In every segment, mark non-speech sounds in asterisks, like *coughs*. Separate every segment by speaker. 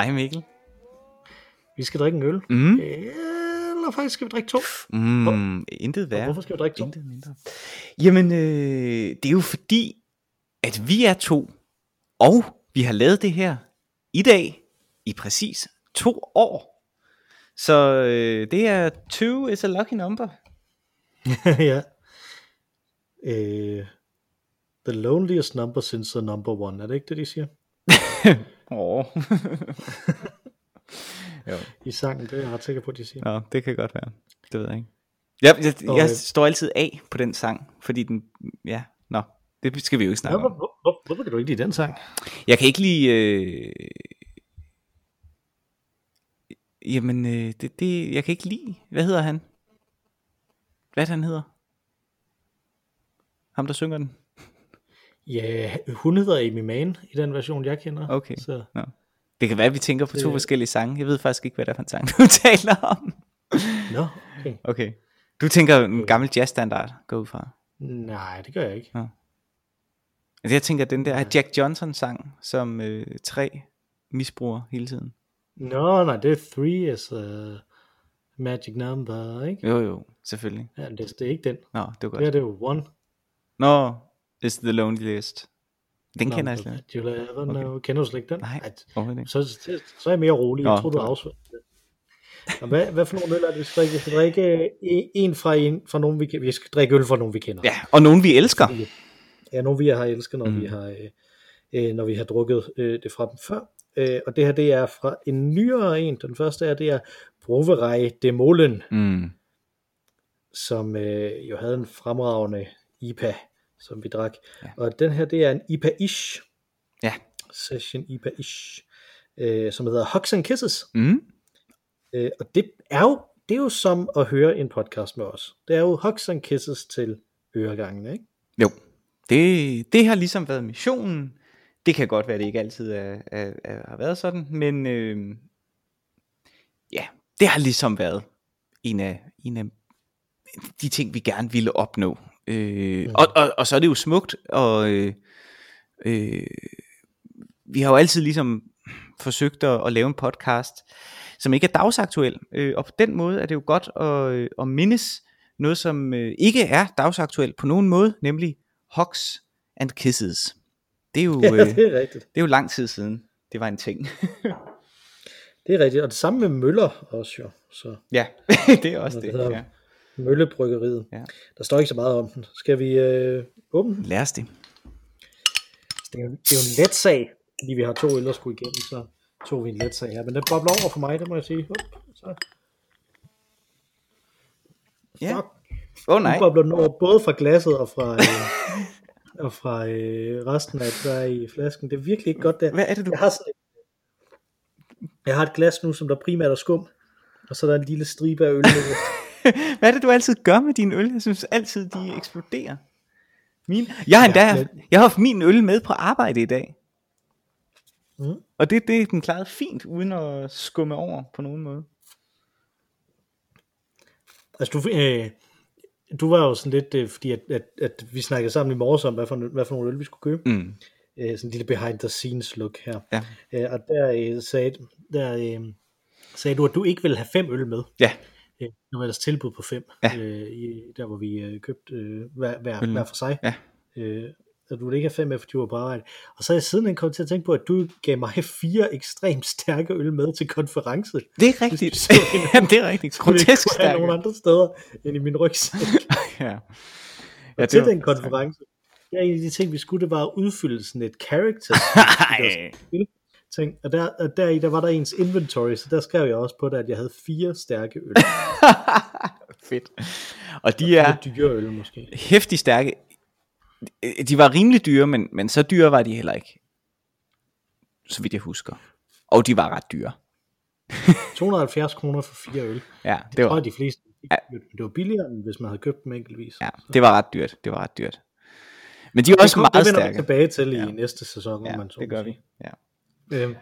Speaker 1: Hej
Speaker 2: Mikkel.
Speaker 1: Vi skal drikke en øl.
Speaker 2: Mm.
Speaker 1: Eller faktisk skal vi drikke to.
Speaker 2: Mm, intet
Speaker 1: Og
Speaker 2: værre.
Speaker 1: hvorfor skal vi drikke to?
Speaker 2: Intet mindre. Jamen, øh, det er jo fordi, at vi er to, og vi har lavet det her i dag i præcis to år. Så øh, det er two is a lucky number. *laughs*
Speaker 1: ja. Øh, the loneliest number since the number one. Er det ikke det, de siger? *laughs*
Speaker 2: Åh. *laughs* jo,
Speaker 1: I sangen, det er jeg ret sikker på, de siger.
Speaker 2: Nå, det kan godt være. Det ved jeg ikke. Jeg, jeg, jeg
Speaker 1: øh,
Speaker 2: står altid af på den sang, fordi den, ja, nå, det skal vi jo ikke
Speaker 1: Ja,
Speaker 2: snakke
Speaker 1: hvor,
Speaker 2: om.
Speaker 1: hvor, hvor, hvorfor kan du ikke lide den sang?
Speaker 2: Jeg kan ikke lide... Øh... Jamen, øh, det, det, jeg kan ikke lide... Hvad hedder han? Hvad er han hedder? Ham, der synger den?
Speaker 1: Ja, hun hedder Amy Mann i den version, jeg kender.
Speaker 2: Okay.
Speaker 1: Så,
Speaker 2: Nå. Det kan være, at vi tænker på to
Speaker 1: Det-
Speaker 2: forskellige sange. Jeg ved faktisk ikke, hvad det er for en sang, *laughs* du taler om.
Speaker 1: nå, okay.
Speaker 2: Okay. Du tænker en gammel jazzstandard, gå ud fra.
Speaker 1: Nej, det gør jeg ikke.
Speaker 2: Altså, jeg tænker, den der er Jack Johnson sang, som øh, tre misbruger hele tiden.
Speaker 1: Nå, nej, det er three is a magic number, ikke?
Speaker 2: Jo, jo, selvfølgelig.
Speaker 1: Ja, det, det er ikke den.
Speaker 2: Nå, det var
Speaker 1: Det
Speaker 2: godt.
Speaker 1: er det jo one.
Speaker 2: Nå, is the loneliest. Den kender jeg
Speaker 1: number
Speaker 2: slet ikke.
Speaker 1: You'll ever know. Kender du slet ikke den?
Speaker 2: Nej, ikke.
Speaker 1: Så, så, så er jeg mere rolig. Jeg
Speaker 2: Nå,
Speaker 1: tror, du
Speaker 2: det
Speaker 1: har
Speaker 2: var-
Speaker 1: afsværet det. Hvad, hvad for nogle øl er det, vi skal drikke? Vi skal drikke en- en fra, en, fra nogen, vi, vi skal drikke øl fra nogen, vi kender.
Speaker 2: Ja, og nogen vi elsker.
Speaker 1: Ja, nogle vi har elsket, når, mm. vi, har, øh, øh, når vi har drukket øh, det fra dem før. Øh, og det her, det er fra en nyere en. Den første er, det er Broveri de Molen,
Speaker 2: Mm.
Speaker 1: som øh, jo havde en fremragende IPA, som vi drak.
Speaker 2: Ja.
Speaker 1: Og den her, det er en IPA-ish.
Speaker 2: Ja.
Speaker 1: Session IPA-ish. Øh, som hedder Hugs and Kisses.
Speaker 2: Mm.
Speaker 1: Øh, og det er, jo, det er jo som at høre en podcast med os. Det er jo Hugs and Kisses til øregangen, ikke?
Speaker 2: Jo, det, det har ligesom været missionen. Det kan godt være, det ikke altid er, er, er, har været sådan, men øh, ja, det har ligesom været en af, en af de ting, vi gerne ville opnå. Øh,
Speaker 1: Ja.
Speaker 2: og, og, og så er det jo smukt, og øh, øh, vi har jo altid ligesom forsøgt at, at lave en podcast, som ikke er dagsaktuel. Øh, og på den måde er det jo godt at, øh, at mindes noget, som øh, ikke er dagsaktuelt på nogen måde, nemlig Hugs and Kisses. Det er jo, *laughs*
Speaker 1: Ja,
Speaker 2: øh,
Speaker 1: det er rigtigt.
Speaker 2: det er jo lang tid siden, det var en ting.
Speaker 1: Det er rigtigt. Og det samme med Møller også jo. Så
Speaker 2: ja, *laughs* det er også det.
Speaker 1: hedder
Speaker 2: Ja.
Speaker 1: Møllebryggeriet.
Speaker 2: Ja.
Speaker 1: Der står ikke så meget om den. Skal vi øh, åbne den?
Speaker 2: Lad os det.
Speaker 1: Det er, jo, det er jo en let sag, fordi vi har to øl, der skulle igennem, så tog vi en let sag her. Men den bobler over for mig, det må jeg sige. Up, så.
Speaker 2: Ja.
Speaker 1: Fuck,
Speaker 2: Åh oh,
Speaker 1: nu
Speaker 2: nej.
Speaker 1: bobler den over både fra glasset og fra, øh, *laughs* og fra øh, resten af det, der er i flasken. Det er virkelig ikke godt der.
Speaker 2: Hvad er det, du...
Speaker 1: Jeg har, sådan et, jeg har et glas nu, som der primært er skum, og så er der en lille stribe af øl. *laughs*
Speaker 2: Hvad er det, du altid gør med dine øl? Jeg synes altid, de eksploderer. Min... Jeg har endda haft, jeg har haft min øl med på arbejde i dag.
Speaker 1: Mm.
Speaker 2: Og det, det den klarede fint, uden at skumme over på nogen måde.
Speaker 1: Altså, du, øh, du var jo sådan lidt, øh, fordi at, at, at vi snakkede sammen i morges om, hvad for, hvad for nogle øl vi skulle købe.
Speaker 2: Mm.
Speaker 1: Øh, sådan en lille behind the scenes look her.
Speaker 2: Ja.
Speaker 1: Øh, og der, øh, sagde, der øh, sagde du, at du ikke ville have fem øl med.
Speaker 2: Ja.
Speaker 1: Øh, nu var ellers tilbud på fem,
Speaker 2: Ja.
Speaker 1: øh, i, der hvor vi øh, købte øh, hver, hver, hver for sig.
Speaker 2: Ja.
Speaker 1: Øh, og du ikke have fem med, fordi du var på arbejde. Og så er jeg sidenhen kommet til at tænke på, at du gav mig *laughs* fire ekstremt stærke øl med til konference.
Speaker 2: Det er rigtigt.
Speaker 1: så *laughs* en-
Speaker 2: Jamen, det er rigtigt. Grotesk
Speaker 1: kunne have
Speaker 2: stærk.
Speaker 1: nogen andre steder end i min rygsæk.
Speaker 2: Ja. *laughs* Ja,
Speaker 1: Og til
Speaker 2: var-
Speaker 1: den konference, ja, en af de ting, vi skulle, det var udfylde sådan et character. Ting. Og der, og der i, der var der ens inventory, så der skrev jeg også på det, at jeg havde fire stærke øl. *laughs*
Speaker 2: Fedt. Og de er
Speaker 1: Lidt dyre øl måske.
Speaker 2: hæftig stærke. De var rimelig dyre, men, men så dyre var de heller ikke. Så vidt jeg husker. Og de var ret dyre. *laughs*
Speaker 1: 270 kroner for fire øl.
Speaker 2: Ja,
Speaker 1: Det
Speaker 2: det
Speaker 1: tror
Speaker 2: var,
Speaker 1: jeg, de fleste
Speaker 2: Ja.
Speaker 1: men det var billigere, end hvis man havde købt dem enkeltvis.
Speaker 2: ja, det var ret dyrt. Det var ret dyrt. Men de er også meget
Speaker 1: det vender vi
Speaker 2: stærke.
Speaker 1: tilbage til
Speaker 2: Ja.
Speaker 1: i næste sæson,
Speaker 2: Ja,
Speaker 1: om man så
Speaker 2: det gør vi. Ja.
Speaker 1: Øhm,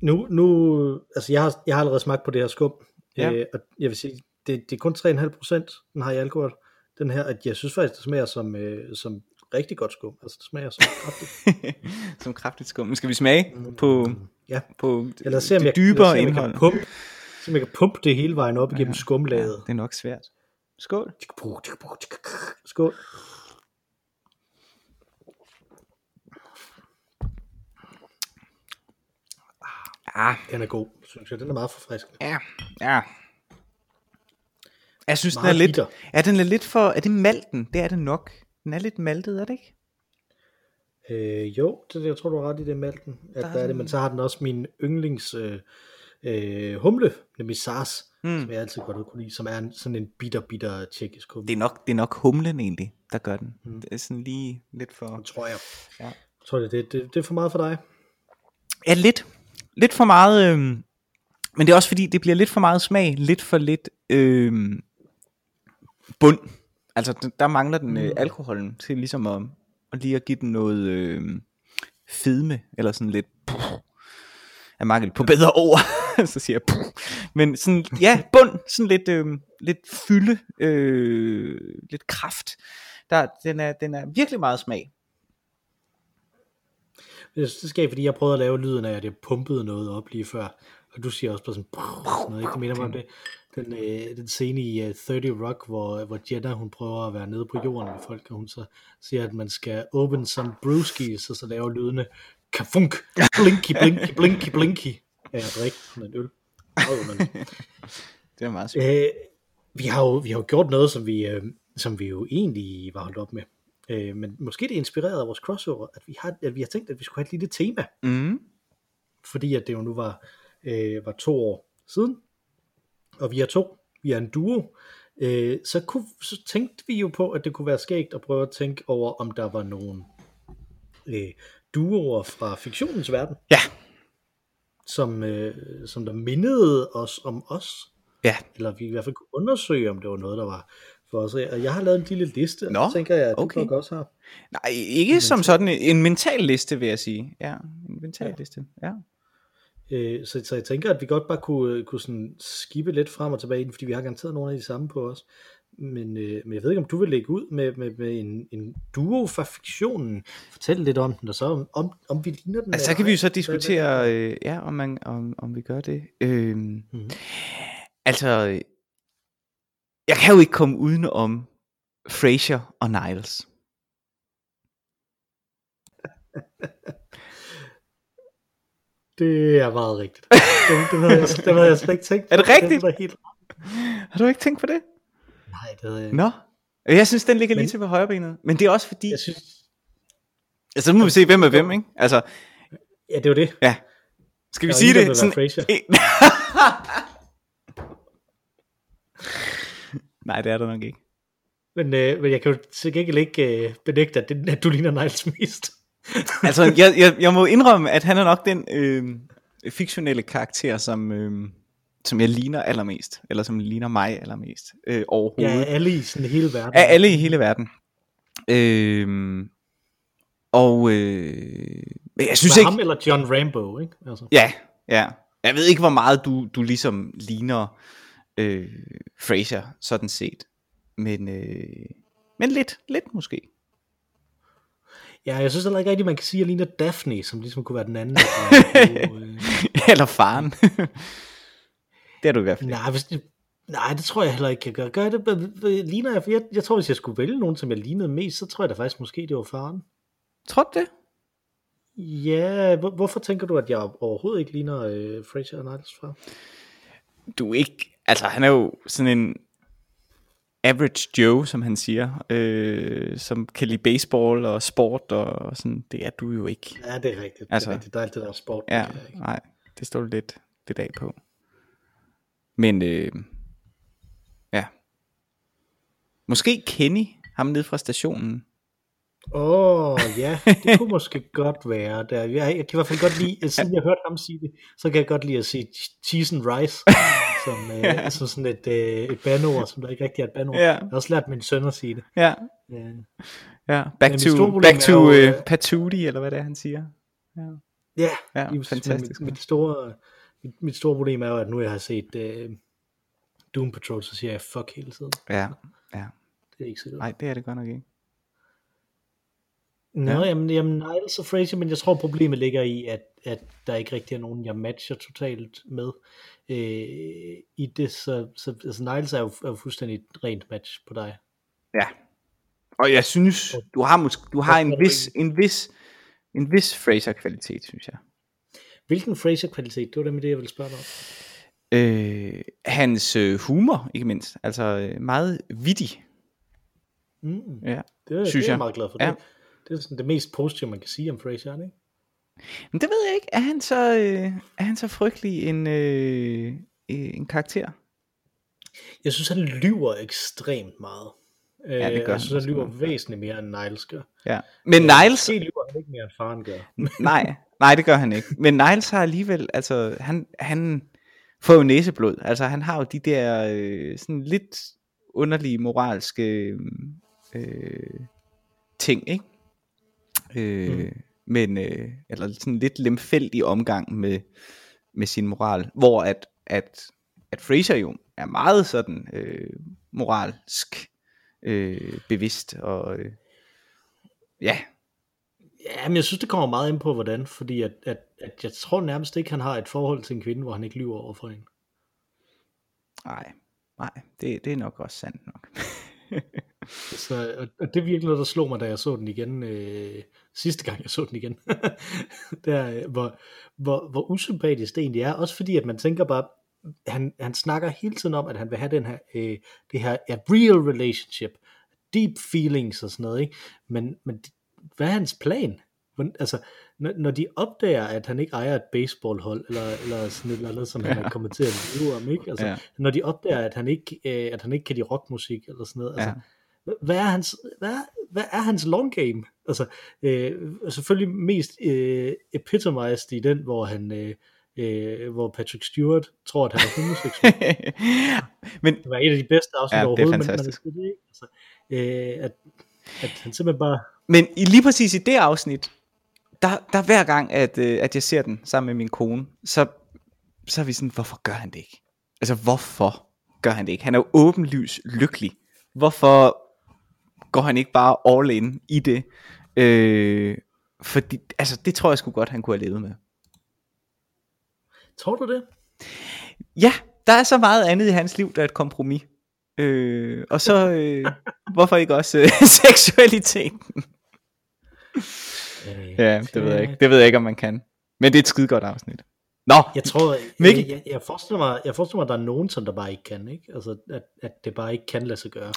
Speaker 1: nu, nu, altså jeg har, jeg har allerede smagt på det her skum,
Speaker 2: Ja.
Speaker 1: øh, og jeg vil sige, det, det er kun 3,5 procent, den har i alkohol, den her, at jeg synes faktisk, det smager som, øh, som rigtig godt skum. Altså, det smager så kraftigt. *laughs*
Speaker 2: som kraftigt skum. Men skal vi smage på,
Speaker 1: Ja.
Speaker 2: på
Speaker 1: Eller se, om
Speaker 2: det
Speaker 1: jeg,
Speaker 2: dybere
Speaker 1: eller se, om jeg
Speaker 2: indhold?
Speaker 1: kan pumpe, om jeg kan pumpe det hele vejen op igennem skumlaget.
Speaker 2: Det er nok svært. Skål.
Speaker 1: Skål.
Speaker 2: Ah,
Speaker 1: Den er god, synes jeg. Den er meget forfriskende.
Speaker 2: ja, ja. Jeg synes, den er
Speaker 1: Meget
Speaker 2: lidt...
Speaker 1: bitter.
Speaker 2: Er den lidt for... Er det malten? Det er det nok. Den er lidt maltet, er det ikke?
Speaker 1: Øh, jo, det, jeg tror, du har ret i det, Malten. At
Speaker 2: Der er
Speaker 1: der er det, men så har den også min yndlings øh, øh, humle, nemlig Sars,
Speaker 2: Mm.
Speaker 1: som jeg altid godt kunne lide, som er en, sådan en bitter, bitter tjekkisk humle,
Speaker 2: Det er nok, det er nok humlen egentlig, der gør den. Mm. Det er sådan lige lidt for...
Speaker 1: tror jeg.
Speaker 2: Ja.
Speaker 1: Jeg tror, det, det, det, det er for meget for dig.
Speaker 2: Ja, lidt. Lidt for meget... Øh, men det er også fordi, det bliver lidt for meget smag. Lidt for lidt øh, bund. Altså, der mangler den øh, alkoholen til ligesom at, at lige at give den noget øh, fedme. Eller sådan lidt... Jeg mangel på bedre ord. *laughs* så siger jeg... Men sådan, ja, bund. Sådan lidt, øh, lidt fylde. Øh, lidt kraft. Der, den, er, den er virkelig meget smag.
Speaker 1: Det sker, fordi jeg prøvede at lave lyden af, at jeg pumpede noget op lige før. Og du siger også bare sådan, sådan noget, ikke? Minder mig om det. Den, øh, den scene i uh, 30 Rock, hvor, hvor Jenna, hun prøver at være nede på jorden med folk, og hun så siger, at man skal open some brewskis, og så laver lydene kafunk, blinky, blinky, blinky, blinky, af at drikke sådan en øl. *laughs*
Speaker 2: Det er meget svært.
Speaker 1: Øh, vi har jo vi har jo gjort noget, som vi, øh, som vi jo egentlig var holdt op med. Øh, men måske det er inspireret af vores crossover, at vi har, at vi har tænkt, at vi skulle have et lille tema,
Speaker 2: Mm.
Speaker 1: fordi at det jo nu var, øh, var to år siden, og vi er to, vi er en duo, øh, så, kunne, så tænkte vi jo på, at det kunne være skægt at prøve at tænke over, om der var nogle øh, duoer fra fiktionens verden,
Speaker 2: Ja.
Speaker 1: som, øh, som der mindede os om os,
Speaker 2: Ja.
Speaker 1: eller vi i hvert fald kunne undersøge, om det var noget, der var for os. Og jeg har lavet en lille liste, og
Speaker 2: Nå,
Speaker 1: så tænker jeg, at
Speaker 2: okay.
Speaker 1: du nok også har.
Speaker 2: Nej, ikke som sådan en, en mental liste, vil jeg sige. Ja, en mental ja. liste. Ja.
Speaker 1: Øh, så, så jeg tænker, at vi godt bare kunne, kunne sådan skippe lidt frem og tilbage i den, fordi vi har garanteret nogle af de samme på os. Men, øh, men jeg ved ikke, om du vil lægge ud med, med, med en, en duo fra fiktionen. Fortæl lidt om den, og så om, om, om vi ligner den.
Speaker 2: Altså, så kan vi jo så diskutere, øh, ja, om, man, om, om vi gør det. Øh,
Speaker 1: Mhm.
Speaker 2: Altså, øh, jeg kan jo ikke komme uden om Frasier og Niles. *laughs*
Speaker 1: Det er meget rigtigt. Det, det, havde, jeg, det havde jeg slet ikke tænkt på.
Speaker 2: Er det rigtigt?
Speaker 1: Det er helt...
Speaker 2: Har du ikke tænkt på det?
Speaker 1: Nej, det havde jeg
Speaker 2: Nå. Jeg synes, den ligger lige
Speaker 1: Men-
Speaker 2: til på højre benet. Men det er også fordi...
Speaker 1: Jeg synes,
Speaker 2: Altså, så må vi se, hvem er hvem, ikke? Altså,
Speaker 1: ja, det var det.
Speaker 2: ja. Skal vi sige det?
Speaker 1: vil *laughs* være Frasier.
Speaker 2: Nej, det er der nok ikke.
Speaker 1: Men, øh, men jeg kan jo til gengæld ikke øh, benægte, at, det, at du ligner Niles mest. *laughs*
Speaker 2: Altså, jeg, jeg, jeg må indrømme, at han er nok den øh, fiktionelle karakter, som, øh, som jeg ligner allermest. Eller som ligner mig allermest øh, overhovedet.
Speaker 1: Ja, alle i sådan hele verden.
Speaker 2: af alle i hele verden. Øh, og øh, jeg synes ikke...
Speaker 1: ham eller John Rambo, ikke? Altså.
Speaker 2: Ja, ja. Jeg ved ikke, hvor meget du, du ligesom ligner øh, Fraser, sådan set. Men, øh, men lidt, lidt måske.
Speaker 1: Ja, jeg synes heller ikke rigtigt, man kan sige, at jeg ligner Daphne, som ligesom kunne være den anden. og, *laughs* øh,
Speaker 2: Eller faren. *laughs* det er du i hvert fald.
Speaker 1: nej, hvis det, nej, det tror jeg heller ikke, jeg gør. Gør jeg det? Ligner jeg, jeg, jeg tror, hvis jeg skulle vælge nogen, som jeg lignede mest, så tror jeg da faktisk måske, det var faren.
Speaker 2: Tror du det?
Speaker 1: Ja, hvor, hvorfor tænker du, at jeg overhovedet ikke ligner øh, Fraser og Niles fra?
Speaker 2: Du ikke... Altså, han er jo sådan en average Joe, som han siger, øh, som kan lide baseball og sport og sådan. Det er du jo ikke.
Speaker 1: Ja, det er rigtigt. Altså,
Speaker 2: Altså-
Speaker 1: det er rigtigt. Der er alt det der sport.
Speaker 2: Ja,
Speaker 1: det ikke.
Speaker 2: nej, det står lidt, lidt af på. Men øh, ja. Måske Kenny, ham nede fra stationen.
Speaker 1: Åh, oh, ja, det kunne *laughs* måske godt være. Der. Jeg, jeg kan i hvert fald godt lide, siden jeg hørte ham sige det, så kan jeg godt lide at sige cheese and rice, *laughs* som, øh, som sådan et, øh, et bandord, som der ikke rigtig er et bandord.
Speaker 2: Ja.
Speaker 1: Jeg har også lært min søn at sige det.
Speaker 2: Ja,
Speaker 1: Øh,
Speaker 2: ja. Back to, back to
Speaker 1: jo,
Speaker 2: uh, patootie, eller hvad det er, han siger.
Speaker 1: Ja,
Speaker 2: Ja.
Speaker 1: Men
Speaker 2: fantastisk.
Speaker 1: Mit, mit, store, mit, mit store problem er jo, at nu jeg har set øh, Doom Patrol, så siger jeg fuck hele tiden.
Speaker 2: Ja, ja.
Speaker 1: Det er ikke så godt.
Speaker 2: Nej, det er det godt nok ikke.
Speaker 1: Nå, ja. jamen, jamen Niles og Fraser, men jeg tror problemet ligger i, at, at der ikke rigtig er nogen, jeg matcher totalt med øh, i det, så, så altså Niles er jo, er jo fuldstændig et rent match på dig.
Speaker 2: Ja. Og jeg synes, du har, måske, du har en vis, en vis, en vis Fraser-kvalitet, synes jeg.
Speaker 1: Hvilken Fraser-kvalitet? Det var det med det, jeg ville spørge dig om.
Speaker 2: Øh, hans øh, humor, ikke mindst. Altså øh, meget vittig.
Speaker 1: Mm.
Speaker 2: Ja,
Speaker 1: Det, er,
Speaker 2: Synes
Speaker 1: det er
Speaker 2: jeg
Speaker 1: meget glad for.
Speaker 2: Ja.
Speaker 1: Det, det er sådan det mest positive, man kan sige om Fraser, er det ikke?
Speaker 2: Men det ved jeg ikke. Er han så, øh, er han så frygtelig en, øh, en karakter?
Speaker 1: Jeg synes, han lyver ekstremt meget. Øh,
Speaker 2: Ja, det gør
Speaker 1: jeg
Speaker 2: han
Speaker 1: synes, han
Speaker 2: også
Speaker 1: lyver
Speaker 2: meget.
Speaker 1: væsentligt mere, end Niles gør.
Speaker 2: Ja. Men Niles,
Speaker 1: Måske lyver han ikke mere, end faren gør.
Speaker 2: nej, nej, det gør han ikke. Men Niles har alligevel, altså, han, han får jo næseblod. Altså, han har jo de der øh, sådan lidt underlige moralske øh, ting, ikke? Øh,
Speaker 1: Mm.
Speaker 2: Men, øh, eller sådan lidt lemfældig omgang med, med sin moral, hvor at, at, at Fraser jo er meget sådan øh, moralsk øh, bevidst, og øh, ja,
Speaker 1: Ja, men jeg synes, det kommer meget ind på, hvordan. Fordi at, at, at jeg tror nærmest ikke, han har et forhold til en kvinde, hvor han ikke lyver over for hende.
Speaker 2: nej, nej, det, det er nok også sandt nok. *laughs*
Speaker 1: Så, og, det er virkelig noget, der slog mig, da jeg så den igen, øh, sidste gang jeg så den igen. *laughs* der, øh, hvor, hvor, hvor usympatisk det egentlig er. Også fordi, at man tænker bare, han, han snakker hele tiden om, at han vil have den her, øh, det her a real relationship, deep feelings og sådan noget, ikke? Men, men hvad er hans plan? Altså, når, når de opdager, at han ikke ejer et baseballhold, eller, eller sådan et eller andet, som han er kommet til at leve om, ikke? Altså,
Speaker 2: Ja.
Speaker 1: ja. når de opdager, at han ikke, øh, at han ikke kan lide rockmusik, eller sådan noget, altså,
Speaker 2: Ja.
Speaker 1: Hva- hvad er hans, hvad, er- hvad er hans long game? Altså, øh, selvfølgelig mest øh, epitomized i den, hvor han, øh, øh, hvor Patrick Stewart tror, at han er homoseksuel. *laughs*
Speaker 2: Men
Speaker 1: det var et af de bedste afsnit
Speaker 2: Ja, det er
Speaker 1: overhovedet, men,
Speaker 2: fantastisk.
Speaker 1: men det, ikke? Altså, øh, at, at han simpelthen bare,
Speaker 2: Men i, lige præcis i det afsnit, der, der hver gang, at, øh, at jeg ser den sammen med min kone, så, så er vi sådan, hvorfor gør han det ikke? Altså, hvorfor gør han det ikke? Han er jo åbenlys lykkelig. Hvorfor går han ikke bare all in i det? Øh, fordi, altså, det tror jeg sgu godt, han kunne have levet med.
Speaker 1: tror du det?
Speaker 2: Ja, der er så meget andet i hans liv, der er et kompromis. Øh, og så, øh, *laughs* hvorfor ikke også øh, *laughs* seksualiteten?
Speaker 1: Øh,
Speaker 2: Ja, det ved jeg ikke. Det ved jeg ikke, om man kan. Men det er et skide godt afsnit. Nå,
Speaker 1: Jeg tror,
Speaker 2: Mikkel?
Speaker 1: jeg, jeg, jeg, forestiller mig, jeg forestiller mig, at der er nogen, som der bare ikke kan, ikke? Altså, at, at det bare ikke kan lade sig gøre.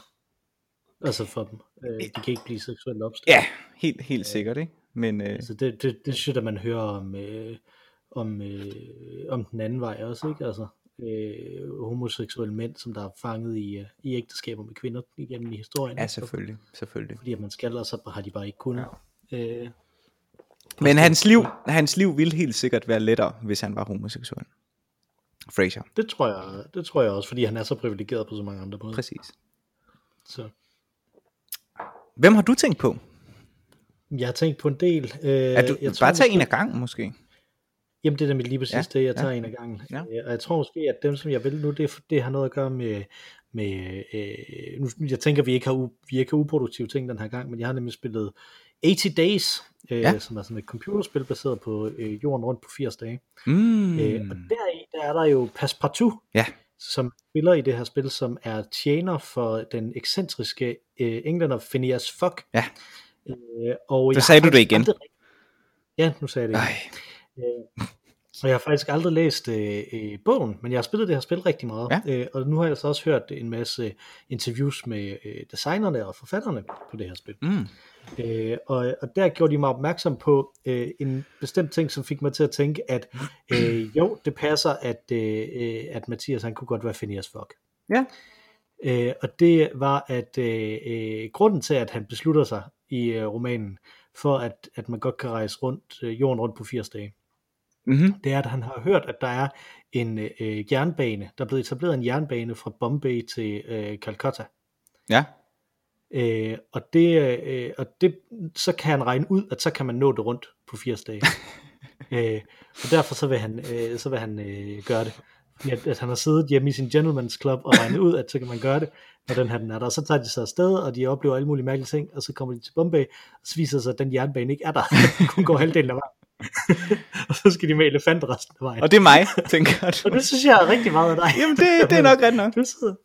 Speaker 1: Altså for dem. Øh, de kan ikke blive seksuelt opstillet.
Speaker 2: ja, helt, helt sikkert, ikke? Men øh,
Speaker 1: Altså det, det, det synes jeg, man hører om, øh, om, øh, om den anden vej også, ikke? Altså øh, homoseksuelle mænd, som der er fanget i, øh, i ægteskaber med kvinder igennem i historien.
Speaker 2: ja, selvfølgelig, selvfølgelig.
Speaker 1: Fordi at man skal, og så har de bare ikke kunnet. Ja. Øh,
Speaker 2: Men hans liv, hans liv ville helt sikkert være lettere, hvis han var homoseksuel. Fraser,
Speaker 1: det, tror jeg, det tror jeg også, fordi han er så privilegeret på så mange andre måder.
Speaker 2: præcis.
Speaker 1: Så.
Speaker 2: Hvem har du tænkt på?
Speaker 1: Jeg har tænkt på en del. Øh,
Speaker 2: Er du,
Speaker 1: jeg
Speaker 2: bare tage
Speaker 1: måske-
Speaker 2: en af gangen, måske.
Speaker 1: Jamen det er nemlig lige præcis
Speaker 2: Ja,
Speaker 1: ja, det, jeg
Speaker 2: ja.
Speaker 1: tager en af gangen.
Speaker 2: Ja.
Speaker 1: Øh, Og jeg tror måske, at dem, som jeg vil nu, det, det har noget at gøre med, med øh, nu, jeg tænker, vi ikke har, u, vi ikke har uproduktive ting den her gang, men jeg har nemlig spillet 80 Days, øh,
Speaker 2: Ja.
Speaker 1: ja. som er sådan et computerspil baseret på øh, jorden rundt på 80 dage.
Speaker 2: Mm.
Speaker 1: Mm. Øh, og deri, der er der jo Passepartout,
Speaker 2: Ja.
Speaker 1: Som spiller i det her spil, som er tjener for den ekscentriske øh, englænder Phineas Fogg.
Speaker 2: Ja.
Speaker 1: Øh, og
Speaker 2: Så sagde du det igen.
Speaker 1: aldrig- Ja, nu sagde jeg det igen. Øh, og jeg har faktisk aldrig læst øh, øh, bogen, men jeg har spillet det her spil rigtig meget.
Speaker 2: Ja.
Speaker 1: Øh, og nu har jeg så også hørt en masse interviews med øh, designerne og forfatterne på det her spil.
Speaker 2: mm.
Speaker 1: Øh, og, og der gjorde de mig opmærksom på øh, en bestemt ting, som fik mig til at tænke, at øh, jo, det passer, at, øh, øh, at Mathias han kunne godt være Phineas Fogg.
Speaker 2: Ja.
Speaker 1: Øh, og det var, at øh, øh, grunden til, at han beslutter sig i øh, romanen, for at, at man godt kan rejse rundt øh, jorden rundt på 80 dage,
Speaker 2: Mm-hmm.
Speaker 1: det er, at han har hørt, at der er en øh, jernbane, der er blevet etableret en jernbane fra Bombay til øh, Calcutta.
Speaker 2: Ja.
Speaker 1: Øh, og, det, øh, og det, så kan han regne ud, at så kan man nå det rundt på 80 dage. *laughs* øh, og derfor så vil han, øh, så vil han øh, gøre det. Fordi at, at han har siddet hjemme i sin gentleman's club og regnet ud, at så kan man gøre det, når den her den er der. Og så tager de sig afsted, og de oplever alle mulige mærkelige ting, og så kommer de til Bombay, og så viser det sig, at den jernbane ikke er der. Den *laughs* kun går halvdelen af vejen. *laughs* og så skal de med elefanter resten af vejen.
Speaker 2: Og det er mig, tænker du. *laughs*
Speaker 1: Og det synes jeg er rigtig meget af dig.
Speaker 2: Jamen, det, det er nok ret nok.
Speaker 1: Du sidder,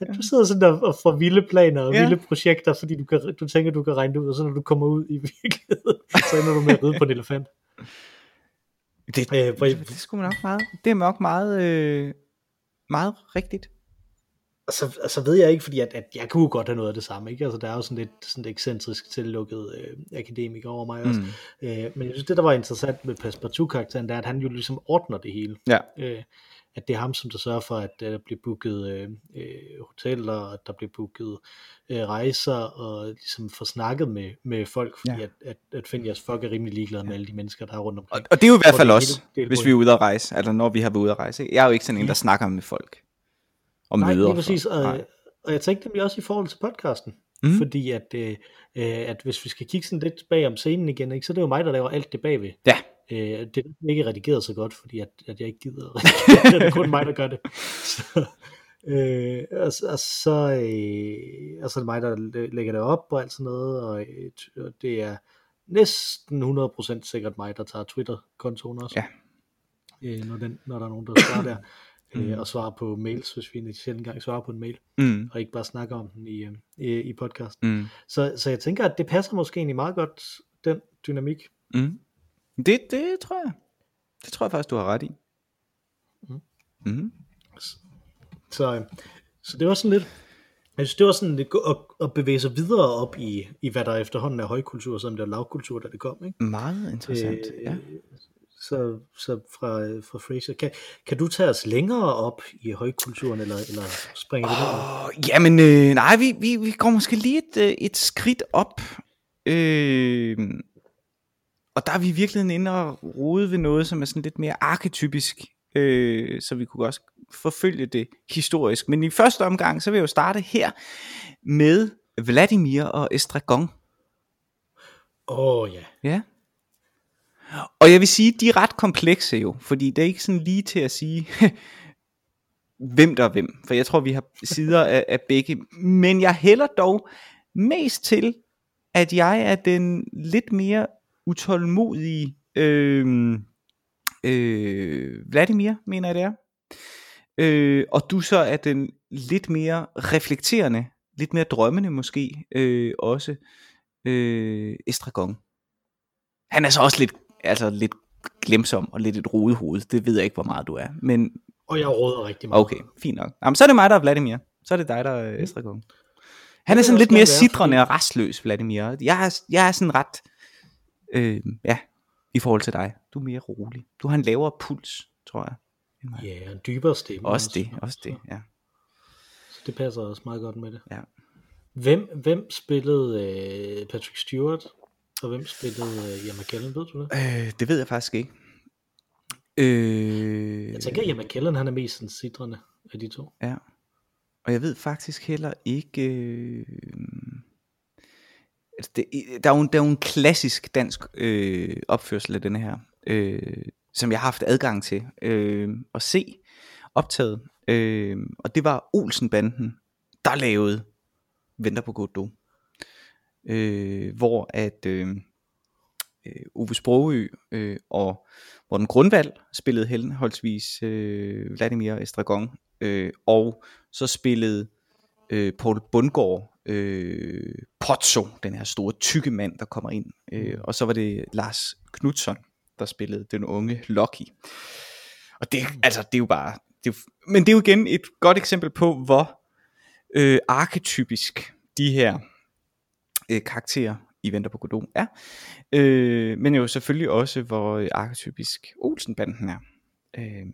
Speaker 1: at du sidder sådan der og får vilde planer og
Speaker 2: Ja.
Speaker 1: vilde projekter, fordi du, kan, du tænker, du kan regne det ud, og så når du kommer ud i virkeligheden, så ender du med at ride på en elefant.
Speaker 2: Det,
Speaker 1: Øh, hvor,
Speaker 2: det er sgu nok meget, det er nok meget, øh, meget rigtigt.
Speaker 1: Og så, og så ved jeg ikke, fordi at, at jeg kunne godt have noget af det samme, ikke? Altså, der er jo sådan lidt sådan lidt ekscentrisk tillukket øh, akademiker over mig også.
Speaker 2: Mm.
Speaker 1: Øh, men jeg synes, det der var interessant med Passepartout-karakteren, det er, at han jo ligesom ordner det hele.
Speaker 2: Ja.
Speaker 1: Øh, at det er ham, som der sørger for, at der bliver booket øh, øh, hoteller, at der bliver booket øh, rejser, og ligesom får snakket med, med folk, fordi
Speaker 2: Ja.
Speaker 1: ja. at, at, at Phineas Fogg er rimelig ligeglad med alle de mennesker, der er rundt
Speaker 2: Og,
Speaker 1: omkring.
Speaker 2: og det er jo i hvert fald også,
Speaker 1: hele-
Speaker 2: hvis vi er ude at rejse, eller når vi har været ude at rejse. ikke? Jeg er jo ikke sådan en, der snakker med folk. Og
Speaker 1: Nej,
Speaker 2: møder
Speaker 1: lige præcis. Og,
Speaker 2: Nej.
Speaker 1: og jeg tænkte nemlig også i forhold til podcasten, mm. fordi at, øh, øh, at hvis vi skal kigge sådan lidt bag om scenen igen, ikke, så er det jo mig, der laver alt det bagved.
Speaker 2: Ja.
Speaker 1: Øh, det er ikke redigeret så godt, fordi at, at jeg ikke gider at *laughs* redigere. det er kun mig, der gør det. Så, øh, og, så- og, så, øh, og så er det mig, der læ- lægger det op og alt sådan noget, og, øh, og det er næsten 100% sikkert mig, der tager Twitter-kontoen også.
Speaker 2: Ja.
Speaker 1: Øh, når, den, når der er nogen, der svarer der. Øh, og svarer på mails, hvis vi en sjældent gang svarer på en mail,
Speaker 2: Mm,
Speaker 1: og ikke bare snakker om den i, øh, i, i podcasten.
Speaker 2: mm,
Speaker 1: Så, så jeg tænker, at det passer måske egentlig meget godt, den dynamik.
Speaker 2: mm. Det, det tror jeg. Det tror jeg faktisk, du har ret i.
Speaker 1: Mm.
Speaker 2: Mm.
Speaker 1: Så, øh, så det var sådan lidt, jeg synes, det var sådan lidt at, at bevæge sig videre op i, i, hvad der efterhånden er højkultur, som det var lavkultur, da det kom. Ikke?
Speaker 2: Meget interessant.
Speaker 1: Øh,
Speaker 2: ja.
Speaker 1: Så, så fra, fra Fraser, kan, kan du tage os længere op i højkulturen, eller, eller springer vi oh.
Speaker 2: Åh, jamen, øh, nej, vi, vi, vi går måske lige et, øh, et skridt op. Øh, og der er vi virkelig inde og rode ved noget, som er sådan lidt mere arketypisk, øh, så vi kunne også forfølge det historisk. Men i første omgang, så vil jeg jo starte her med Vladimir og Estragon.
Speaker 1: Åh oh, ja.
Speaker 2: Ja. Og jeg vil sige, de er ret komplekse jo, fordi det er ikke sådan lige til at sige, *laughs* hvem der er hvem. For jeg tror, vi har sider af, af begge. Men jeg hælder dog mest til, at jeg er den lidt mere utålmodige øh, øh, Vladimir, mener jeg det er. Øh, og du så er den lidt mere reflekterende, lidt mere drømmende måske øh, også øh, Estragon. Han er så også lidt, altså lidt glemsom og lidt et rodehoved. Det ved jeg ikke, hvor meget du er. Men
Speaker 1: Og jeg råder rigtig meget.
Speaker 2: okay, fint nok. Jamen, så er det mig, der er Vladimir. Så er det dig, der er Estragon. Han er sådan lidt
Speaker 1: også
Speaker 2: mere sidrende og restløs, Vladimir. Jeg er, jeg er sådan ret, øh, ja, i forhold til dig. Du er mere rolig. Du har en lavere puls, tror jeg.
Speaker 1: Ja, en dybere stemme.
Speaker 2: Også det, også det, ja.
Speaker 1: Så det passer også meget godt med det.
Speaker 2: Ja.
Speaker 1: Hvem, hvem spillede øh, Patrick Stewart, og hvem spillede øh, Ian McKellen, ved du det?
Speaker 2: Øh, det ved jeg faktisk ikke. Øh,
Speaker 1: Jeg tænker, at Ian McKellen, han er mest sådan sidrende af de to.
Speaker 2: Ja. Og jeg ved faktisk heller ikke... Øh... Altså det, der, er jo en, der er jo en klassisk dansk øh, opførsel af denne her, øh, som jeg har haft adgang til øh, at se optaget. Øh, og det var Olsenbanden, der lavede Venter på Godot. Øh, hvor at øh, øh, Ove Sprogø øh, og Morten Grundvald spillede henholdsvis øh, Vladimir Estragon, øh, og så spillede øh, Paul Bundgaard øh, Pozzo, den her store tykke mand, der kommer ind. Øh, og så var det Lars Knudsen, der spillede den unge Loki. Og det, altså, det er jo bare... Det er, men det er jo igen et godt eksempel på, hvor øh, arketypisk de her øh, karakterer i Venter på Godot er. Øh, men jo selvfølgelig også, hvor øh, arketypisk Olsenbanden er. Øh,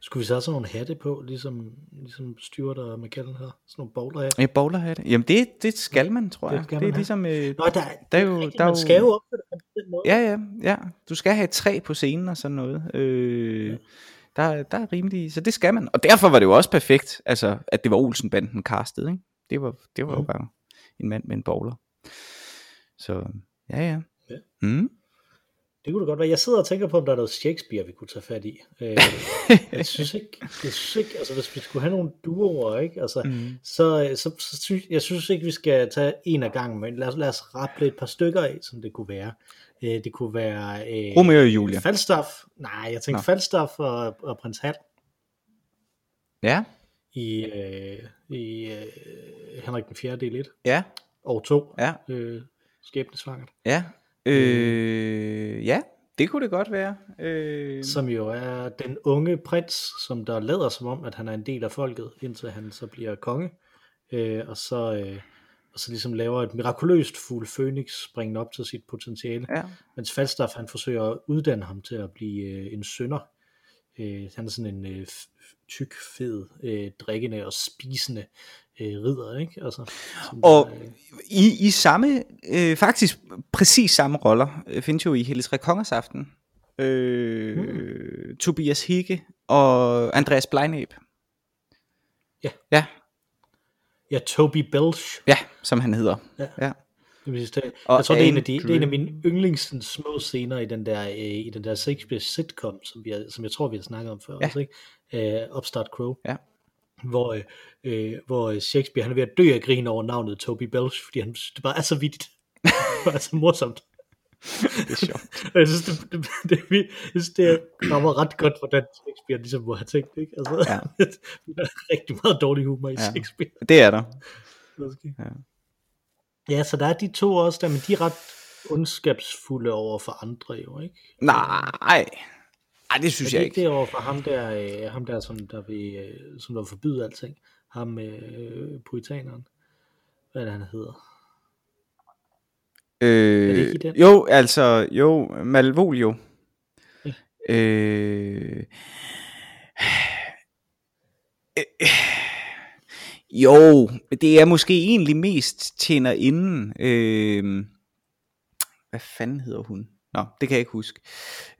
Speaker 1: Skulle vi så have sådan nogle hatte på, ligesom, ligesom Stewart og McKellen har? Sådan nogle bowlerhatte?
Speaker 2: jeg bowler hatte. Jamen det, det skal man, tror
Speaker 1: Det
Speaker 2: jeg.
Speaker 1: skal
Speaker 2: det er
Speaker 1: man have.
Speaker 2: ligesom... Øh,
Speaker 1: Nå, der,
Speaker 2: Der er jo-
Speaker 1: rigtigt,
Speaker 2: der er
Speaker 1: man
Speaker 2: jo-
Speaker 1: skal jo opføre det på den måde.
Speaker 2: Ja, ja, ja. Du skal have træ på scenen og sådan noget. Øh,
Speaker 1: Ja.
Speaker 2: Der, der er rimelig, så det skal man. Og derfor var det jo også perfekt, altså, at det var Olsenbanden castet, ikke? Det var, det var jo
Speaker 1: Mhm.
Speaker 2: bare en mand med en bowler. Så, ja, ja.
Speaker 1: Ja.
Speaker 2: Mm.
Speaker 1: Det kunne det godt være. Jeg sidder og tænker på, om der er noget Shakespeare, vi kunne tage fat i. Øh, *laughs* jeg synes ikke, jeg synes ikke, altså hvis vi skulle have nogle duoer, ikke? Altså, mm. så, så, så, synes, jeg synes ikke, vi skal tage en af gangen, men lad os, lad os rappe et par stykker af, som det kunne være. Øh, det kunne være... Øh,
Speaker 2: Romeo og Julia.
Speaker 1: Falstaff. Nej, jeg tænkte Falstaff og, og prins Hal.
Speaker 2: Ja.
Speaker 1: I, øh, i øh, Henrik den 4. del 1.
Speaker 2: Ja.
Speaker 1: Og 2.
Speaker 2: Ja.
Speaker 1: Øh, skæbnesvangert.
Speaker 2: Ja. Øh, ja, det kunne det godt være. Øh...
Speaker 1: Som jo er den unge prins, som der lader som om, at han er en del af folket, indtil han så bliver konge. Øh, og så... Øh, og så ligesom laver et mirakuløst fugl Phoenix springende op til sit potentiale.
Speaker 2: Ja.
Speaker 1: Mens Falstaff han forsøger at uddanne ham til at blive øh, en sønder. Øh, han er sådan en øh, tyk, fed, øh, drikkende og spisende øh, ridder, ikke? Altså,
Speaker 2: og der, øh... i, i samme, øh, faktisk præcis samme roller, øh, findes jo i Helles Kongers Aften. Øh, hmm. Tobias Higge og Andreas Bleinab.
Speaker 1: Ja.
Speaker 2: Ja,
Speaker 1: Ja, Toby Belch.
Speaker 2: Ja, som han hedder.
Speaker 1: Ja.
Speaker 2: ja.
Speaker 1: Det, og jeg tror, det er, en af de, det er en af mine yndlings små scener i den der, øh, i den der Shakespeare sitcom, som, vi har, som jeg tror, vi har snakket om før.
Speaker 2: Ja.
Speaker 1: Også, ikke? Uh, Upstart Crow.
Speaker 2: Ja.
Speaker 1: Hvor, øh, hvor Shakespeare han er ved at dø af grin over navnet Toby Belch, fordi han, det bare er så vittigt. det er så morsomt. *laughs*
Speaker 2: det er sjovt.
Speaker 1: jeg synes, det, det, det, det, jeg synes, det rammer ret godt, hvordan Shakespeare ligesom må have tænkt. Ikke? Altså,
Speaker 2: ja. *laughs*
Speaker 1: der er rigtig meget dårlig humor i
Speaker 2: ja.
Speaker 1: Shakespeare.
Speaker 2: Det er der.
Speaker 1: Ja. ja, så der er de to også der, men de er ret ondskabsfulde over for andre jo, ikke?
Speaker 2: Nej, Ej, det synes
Speaker 1: er
Speaker 2: jeg
Speaker 1: ikke. det over for ham der, øh, ham der som der vil, øh, som der vil forbyde alting? Ham øh, puritaneren. Hvad er det, han hedder?
Speaker 2: Øh,
Speaker 1: er det?
Speaker 2: Jo, altså, jo, Malvolio.
Speaker 1: Ja.
Speaker 2: Øh, øh, jo, det er måske egentlig mest tjener inden. Øh, hvad fanden hedder hun? Nå, det kan jeg ikke huske.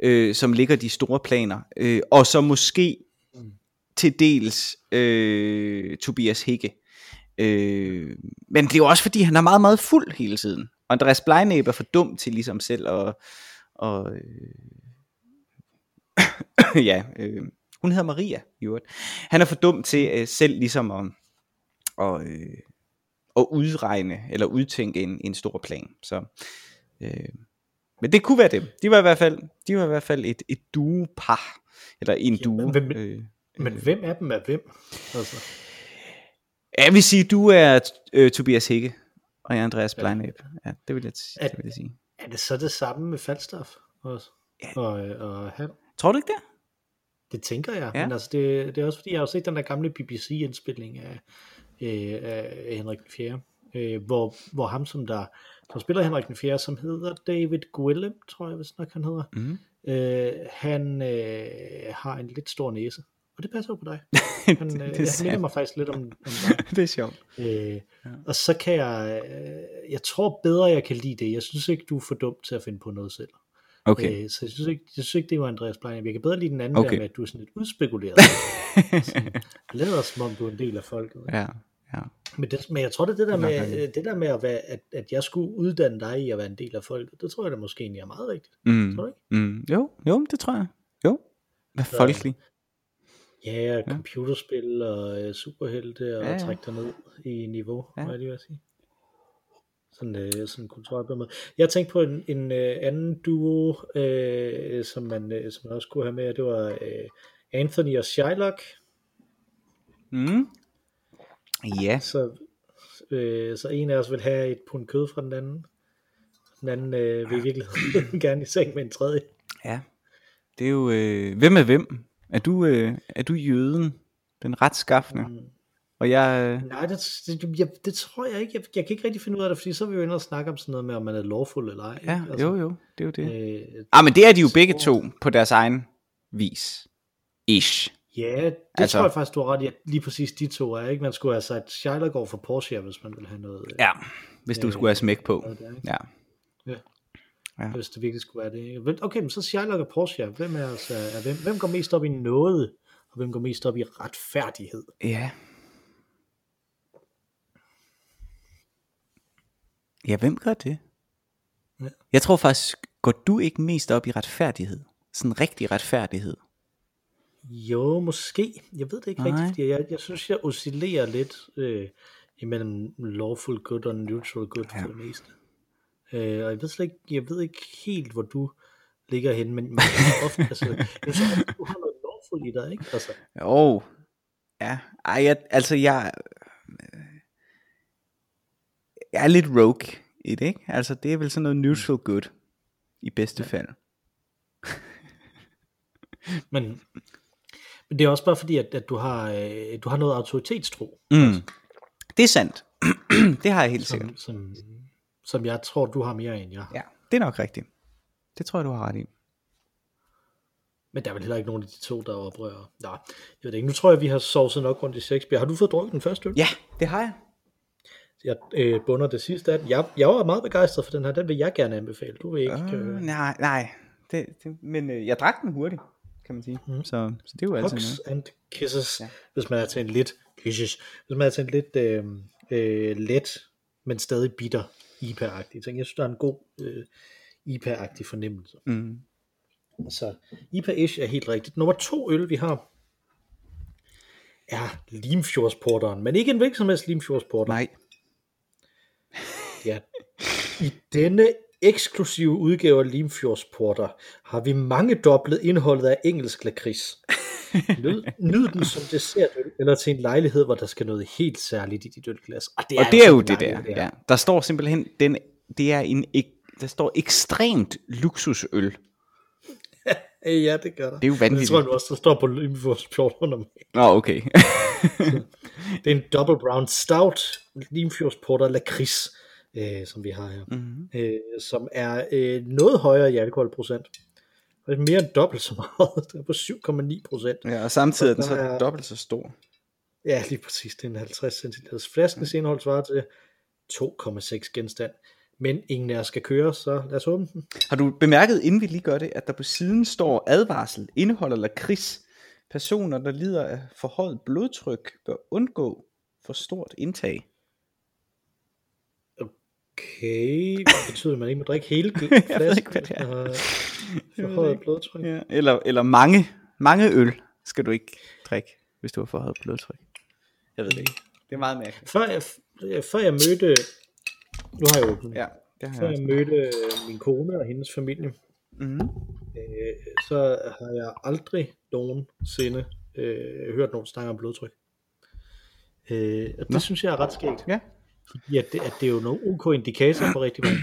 Speaker 2: Øh, som ligger de store planer. Øh, og så måske mm. til dels øh, Tobias Hække. Øh, men det er jo også fordi, han er meget, meget fuld hele tiden. Og Andreas Bleinæb er for dum til ligesom selv at... Og, øh, *coughs* ja, øh, hun hedder Maria i øvrigt. Han er for dum til øh, selv ligesom at, og, øh, at udregne eller udtænke en, en stor plan. Så, øh, men det kunne være dem. De var i hvert fald, de var i hvert fald et, et duo-par. Eller en
Speaker 1: Ja,
Speaker 2: duo.
Speaker 1: men hvem-
Speaker 2: øh,
Speaker 1: Men hvem af dem er hvem? Altså,
Speaker 2: jeg vil sige, du er øh, Tobias Hække, og jeg er Andreas. Bleinæb. Ja, det vil jeg,
Speaker 1: At-
Speaker 2: det vil jeg sige.
Speaker 1: er det så det samme med Falstaff også?
Speaker 2: Ja.
Speaker 1: Og, øh, og han?
Speaker 2: Tror du ikke det?
Speaker 1: Det tænker jeg,
Speaker 2: Ja.
Speaker 1: men altså det, det er også fordi, jeg har set den der gamle BBC-indspilning af, øh, af Henrik 4., øh, hvor, hvor ham, som der som spiller Henrik den 4., som hedder David Gwillem, tror jeg vist nok han hedder,
Speaker 2: Mm.
Speaker 1: øh, han øh, har en lidt stor næse, og det passer jo på dig. *laughs* Han, øh,
Speaker 2: det,
Speaker 1: han minder mig faktisk lidt om, om dig. *laughs*
Speaker 2: det er sjovt.
Speaker 1: Øh, og så kan jeg, øh, jeg tror bedre, jeg kan lide det. Jeg synes ikke, du er for dum til at finde på noget selv.
Speaker 2: Okay.
Speaker 1: Øh, så jeg synes, ikke, jeg synes ikke, det var Andreas Blein. Jeg kan bedre lide den anden
Speaker 2: Okay.
Speaker 1: okay. der med, at du er sådan lidt udspekuleret. *laughs* sådan, lader som om, du er en del af folket.
Speaker 2: Ja, ja.
Speaker 1: Men, det, men jeg tror, det er det der med, det der med at, være, at, at jeg skulle uddanne dig i at være en del af folket, det tror jeg da måske egentlig er meget rigtigt.
Speaker 2: Mm.
Speaker 1: Tror du ikke?
Speaker 2: Mm. Jo, jo, det tror jeg. Jo. Hvad folkelig.
Speaker 1: Ja, computerspil og øh, superhelte og
Speaker 2: Ja,
Speaker 1: ja, trække dig ned i niveau,
Speaker 2: Ja.
Speaker 1: hvad det, jeg sige. Sådan, øh, sådan kulturelt måde. Jeg tænkte på en, en øh, anden duo, øh, som, man, øh, som man også kunne have med, det var øh, Anthony og Shylock.
Speaker 2: Mm. Ja.
Speaker 1: Så, øh, så en af os vil have et pund kød fra den anden. Den anden øh, vil i virkeligheden *laughs* gerne i seng med en tredje.
Speaker 2: Ja. Det er jo, øh, hvem er hvem? Er du, øh, er du jøden? Den retskaffende?
Speaker 1: Mm.
Speaker 2: Og jeg, øh,
Speaker 1: Nej, det, det, jeg, det tror jeg ikke. Jeg, jeg kan ikke rigtig finde ud af det, fordi så er vi jo inde og snakke om sådan noget med, om man er lawful eller ej.
Speaker 2: ja,
Speaker 1: ikke?
Speaker 2: jo jo, det er jo det.
Speaker 1: Øh,
Speaker 2: Ah, men det er de jo begge to på deres egen vis. Ish.
Speaker 1: Ja, det
Speaker 2: Altså-
Speaker 1: altså, tror jeg faktisk, du har ret i, at lige præcis de to er, ikke? Man skulle have sagt Shylock over for Porsche, hvis man ville have noget,
Speaker 2: Ja, hvis du
Speaker 1: Øh,
Speaker 2: skulle have smæk på.
Speaker 1: noget der, ikke?
Speaker 2: Ja. Ja.
Speaker 1: hvis det virkelig skulle være det. ikke? Okay, men så Shylock og Porsche, hvem er, altså, er hvem, hvem går mest op i noget, og hvem går mest op i retfærdighed?
Speaker 2: Ja. Ja, hvem gør det?
Speaker 1: Ja.
Speaker 2: Jeg tror faktisk, går du ikke mest op i retfærdighed? Sådan rigtig retfærdighed?
Speaker 1: Jo, måske. Jeg ved det ikke
Speaker 2: Nej.
Speaker 1: rigtigt, fordi jeg, jeg synes, jeg oscillerer lidt øh, imellem lawful good og neutral good ja. for det meste. Øh, og jeg ved slet ikke, jeg ved ikke helt, hvor du ligger henne, men, men ofte, altså, jeg synes, at du har noget lawful i dig, ikke? Altså,
Speaker 2: Jo, ja. Ej, jeg, altså jeg, jeg er lidt rogue i det, ikke? Altså det er vel sådan noget neutral good, i bedste ja. fald.
Speaker 1: men det er også bare fordi, at, at du, har, øh, du har noget autoritetstro,
Speaker 2: Mm. Det er sandt. *clears throat* det har jeg helt sikkert.
Speaker 1: som, som, som jeg tror, du har mere end jeg har.
Speaker 2: Ja, det er nok rigtigt. Det tror jeg, du har ret i.
Speaker 1: Men der er vel heller ikke nogen af de to, der oprører. Nej, jeg ved det ikke. Nu tror jeg, vi har sovset nok rundt i Shakespeare. Har du fået drukket den første øl?
Speaker 2: Ja, det har jeg.
Speaker 1: Jeg øh, bunder det sidste af den. Jeg, jeg var meget begejstret for den her. Den vil jeg gerne anbefale. Du vil ikke.
Speaker 2: Uh,
Speaker 1: Øh,
Speaker 2: nej, nej. Det, det, men øh, jeg drak den hurtigt, kan man sige. Mm. Så, så det er jo altid
Speaker 1: Hugs
Speaker 2: noget.
Speaker 1: and Kisses,
Speaker 2: Ja.
Speaker 1: ja. hvis man er til en lidt, kisses, hvis man er til en lidt øh, øh, let, men stadig bitter IPA-agtig ting. Jeg synes, der er en god øh, IPA-agtig fornemmelse.
Speaker 2: Mm.
Speaker 1: Så IPA-ish er helt rigtigt. Nummer to øl, vi har, er Limfjordsporteren, men ikke en hvilken som helst Limfjordsporter.
Speaker 2: Nej.
Speaker 1: Ja. I denne eksklusive udgave af Limfjordsporter har vi mange dobblet indholdet af engelsk lakrids. Nyd, nyd den som dessertøl, eller til en lejlighed, hvor der skal noget helt særligt i dit ølglas. Og det
Speaker 2: Og det er jo
Speaker 1: altså
Speaker 2: det der. Ja. Der står simpelthen, den, det er en, der står ekstremt luksusøl. *laughs*
Speaker 1: Ja, det gør der.
Speaker 2: Det er jo vanvittigt.
Speaker 1: Det tror jeg også, der står på Limfjordsporter normalt.
Speaker 2: Nå, okay. *laughs*
Speaker 1: Det er en double brown stout, Limfjordsporter lakrids, øh, som vi har her.
Speaker 2: mm-hmm.
Speaker 1: øh, som er øh, noget højere i alkoholprocent. Og mere end dobbelt så meget. *laughs* Det er på 7,9 procent.
Speaker 2: Ja, og samtidig er den
Speaker 1: Og
Speaker 2: så
Speaker 1: der er-
Speaker 2: dobbelt så stor.
Speaker 1: Ja, lige præcis. Det er en 50 cm. Flaskens indhold svarer til 2,6 genstand. Men ingen af os skal køre, så lad os åbne den.
Speaker 2: Har du bemærket, inden vi lige gør det, at der på siden står advarsel, indeholder lakrids. Personer, der lider af forhøjet blodtryk, bør undgå for stort indtag.
Speaker 1: Okay, hvad betyder det, at man ikke må drikke hele *laughs*
Speaker 2: Jeg ved
Speaker 1: flasken,
Speaker 2: ikke, hvad det er. *laughs* det
Speaker 1: forhøjet blodtryk?
Speaker 2: Ja, eller, eller mange, mange øl skal du ikke drikke, hvis du har forhøjet blodtryk. Jeg ved det ikke. Det er meget mærkeligt.
Speaker 1: Før jeg, før jeg mødte, nu har jeg åbnet.
Speaker 2: Ja, det har
Speaker 1: før
Speaker 2: jeg
Speaker 1: jeg
Speaker 2: også.
Speaker 1: mødte øh, min kone og hendes familie,
Speaker 2: Mm-hmm.
Speaker 1: øh, så har jeg aldrig nogensinde øh, hørt nogen snakke om blodtryk. Øh, og det
Speaker 2: Nå.
Speaker 1: synes jeg er ret skægt.
Speaker 2: Ja.
Speaker 1: Fordi at det, at det er jo nogle OK indikatorer for rigtig mange.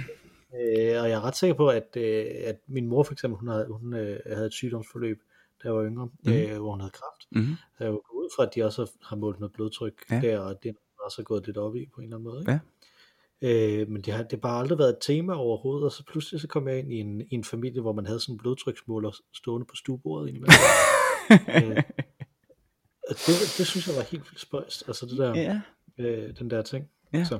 Speaker 1: øh, og jeg er ret sikker på, at, øh, at min mor for eksempel, hun, havde, hun øh, havde et sygdomsforløb, da jeg var yngre, mm. øh, hvor hun havde kræft.
Speaker 2: Mm-hmm.
Speaker 1: Så jeg går ud fra, at de også har målt noget blodtryk
Speaker 2: Ja.
Speaker 1: der, og det er også gået lidt op i på en eller anden måde. Ikke?
Speaker 2: Ja.
Speaker 1: Øh, men det har, det har bare aldrig været et tema overhovedet, og så pludselig så kom jeg ind i en, i en familie, hvor man havde sådan en blodtryksmåler stående på stuebordet indimellem. øh, *laughs* det, det synes jeg var helt vildt spøjst, altså det der,
Speaker 2: Ja,
Speaker 1: øh, den der ting.
Speaker 2: Ja.
Speaker 1: Så,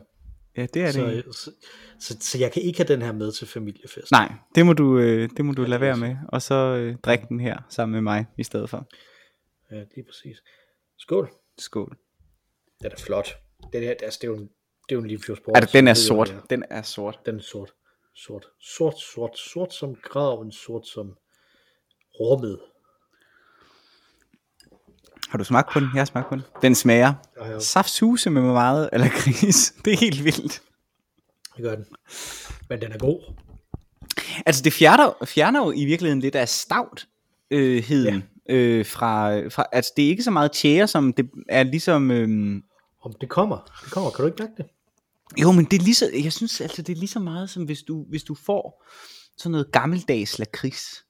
Speaker 2: ja, det er det.
Speaker 1: så, så, så, så jeg kan ikke have den her med til familiefest.
Speaker 2: Nej, det må du, øh, det må du
Speaker 1: Ja,
Speaker 2: lade
Speaker 1: det er
Speaker 2: være med, og så øh, drikke den her sammen med mig i stedet for.
Speaker 1: Ja, lige præcis. Skål.
Speaker 2: Skål.
Speaker 1: Den er flot. Den her, altså, det er jo en, det er jo en livfjordsport.
Speaker 2: Altså, den er
Speaker 1: det
Speaker 2: sort.
Speaker 1: ja.
Speaker 2: Den er sort.
Speaker 1: Den er sort. Sort. Sort, sort, sort som graven, sort som rummet.
Speaker 2: Har du smagt på den? Jeg har smagt på den. Den smager
Speaker 1: Ja,
Speaker 2: saftsuse med meget eller gris. *laughs* Det er helt vildt.
Speaker 1: Det gør den. Men den er god.
Speaker 2: Altså det fjerner, fjerner jo i virkeligheden lidt af stavt øh, heden, ja. øh, fra, fra, altså det er ikke så meget tjære, som det er ligesom, øh,
Speaker 1: Om det kommer. Det kommer. Kan du ikke mærke det?
Speaker 2: jo men det er lige så, jeg synes altså det er lige så meget som hvis du, hvis du får sådan noget gammeldags lakrids.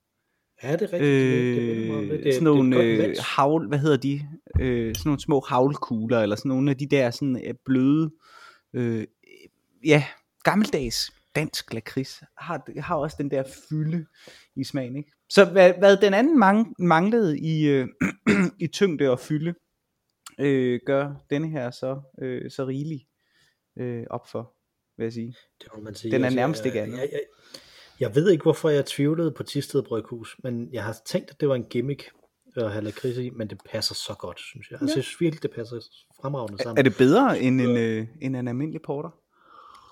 Speaker 1: Ja, det er rigtigt. det, det,
Speaker 2: Øh,
Speaker 1: det. det,
Speaker 2: sådan nogle
Speaker 1: det et
Speaker 2: øh, havl, hvad hedder de? Øh, sådan nogle små havlkugler, eller sådan nogle af de der sådan øh, bløde, øh, ja, gammeldags dansk lakrids, har, har også den der fylde i smagen, ikke? Så hvad, hvad den anden mang, manglede i, øh, *clears throat* i tyngde og fylde, øh, gør denne her så, øh, så rigelig øh, op for, vil jeg sige.
Speaker 1: Det må man sige.
Speaker 2: Den er
Speaker 1: Altså,
Speaker 2: nærmest ikke andet.
Speaker 1: jeg, jeg, jeg ved ikke, hvorfor jeg tvivlede på Tisted Bryghus, men jeg har tænkt, at det var en gimmick at have lakrids i, men det passer så godt, synes jeg. Altså, jeg synes virkelig, det passer fremragende sammen.
Speaker 2: Er det bedre end en, øh, end en almindelig porter?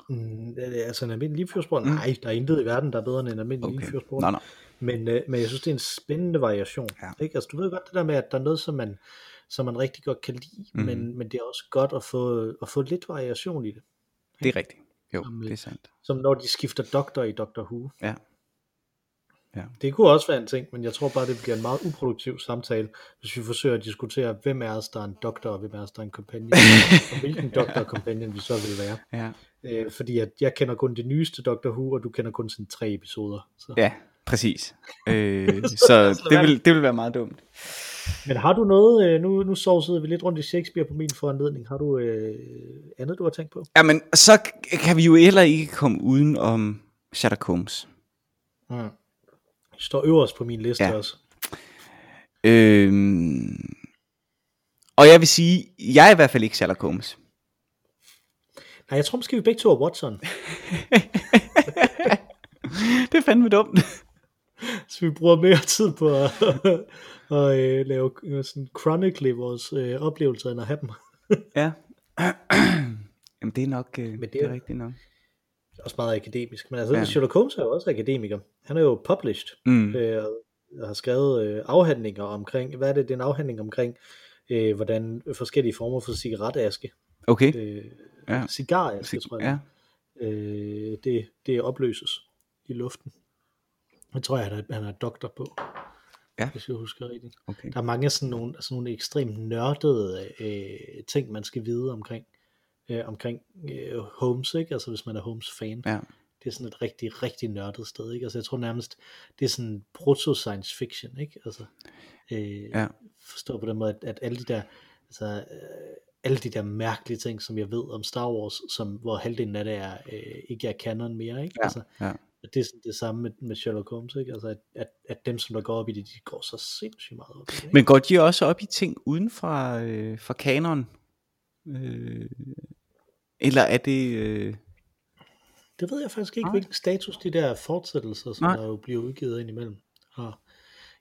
Speaker 1: Mm, altså en almindelig limfjordsbrønd? Mm. Nej, der er intet i verden, der er bedre end en almindelig okay. limfjordsbrønd.
Speaker 2: Nå, nå.
Speaker 1: Men, øh, men jeg synes, det er en spændende variation.
Speaker 2: Ja.
Speaker 1: Ikke? Altså, du ved godt det der med, at der er noget, som man, som man rigtig godt kan lide, mm. men, men det er også godt at få, at få lidt variation i det.
Speaker 2: Det er rigtigt. Jo,
Speaker 1: øh,
Speaker 2: det er sandt.
Speaker 1: Som når de skifter doktor i Doctor Who.
Speaker 2: Ja. Ja.
Speaker 1: Det kunne også være en ting, men jeg tror bare, det bliver en meget uproduktiv samtale, hvis vi forsøger at diskutere, hvem er os, der er en doktor, og hvem er os, der er en companion, *laughs* og hvilken doktor og companion vi så vil være.
Speaker 2: Ja.
Speaker 1: Øh, fordi at jeg kender kun det nyeste Doctor Who, og du kender kun sådan tre episoder. Så.
Speaker 2: ja, præcis. Øh, *laughs* så det vil, det vil være meget dumt.
Speaker 1: Men har du noget, øh, nu, nu sovsede vi lidt rundt i Shakespeare på min foranledning, har du øh, andet, du har tænkt på?
Speaker 2: Jamen, så k- kan vi jo heller ikke komme uden om Sherlock Holmes.
Speaker 1: Mm. Står øverst på min liste
Speaker 2: Ja.
Speaker 1: ja. også.
Speaker 2: Øhm, og jeg vil sige, jeg er i hvert fald ikke Sherlock Holmes.
Speaker 1: Nej, jeg tror måske, vi begge to er Watson. *laughs*
Speaker 2: det er fandme dumt.
Speaker 1: Så vi bruger mere tid på at, *laughs* at, øh, lave øh, sådan chronically vores øh, oplevelser, end at have dem. *laughs*
Speaker 2: ja. *clears throat* Jamen, det er nok, øh,
Speaker 1: det
Speaker 2: det, det er rigtigt nok.
Speaker 1: Også meget akademisk. Men altså,
Speaker 2: Ja.
Speaker 1: ja. Sherlock Holmes er jo også akademiker. Han er jo published,
Speaker 2: Mm.
Speaker 1: øh, og har skrevet øh, afhandlinger omkring, hvad er det, det er en afhandling omkring, øh, hvordan forskellige former for cigaretaske,
Speaker 2: Okay.
Speaker 1: øh,
Speaker 2: Ja.
Speaker 1: cigaraske, tror jeg,
Speaker 2: Ja.
Speaker 1: øh, det, det opløses i luften. Jeg tror, jeg, han er, han er doktor på,
Speaker 2: Ja.
Speaker 1: hvis jeg husker rigtigt.
Speaker 2: Okay.
Speaker 1: Der er mange sådan nogle, sådan nogle ekstremt nørdede øh, ting, man skal vide omkring, øh, omkring øh, Holmes, ikke? Altså hvis man er Holmes-fan.
Speaker 2: Ja.
Speaker 1: Det er sådan et rigtig, rigtig nørdet sted, ikke? Altså jeg tror nærmest, det er sådan proto-science fiction, ikke? Altså, øh,
Speaker 2: Ja.
Speaker 1: forstå på den måde, at, at alle de der, altså, øh, alle de der mærkelige ting, som jeg ved om Star Wars, som, hvor halvdelen af det er, øh, ikke er canon mere, ikke?
Speaker 2: Ja.
Speaker 1: Altså,
Speaker 2: Ja.
Speaker 1: At det er sådan det samme med, med Sherlock Holmes, ikke? Altså, at, at, at dem, som der går op i det, de går så sindssygt meget op i det, ikke?
Speaker 2: Men går de også op i ting uden fra, øh, fra kanon? Øh, eller er det... Øh,
Speaker 1: Det ved jeg faktisk ikke,
Speaker 2: Nej.
Speaker 1: hvilken status de der fortsættelser, som
Speaker 2: Nej.
Speaker 1: der jo bliver udgivet indimellem, har.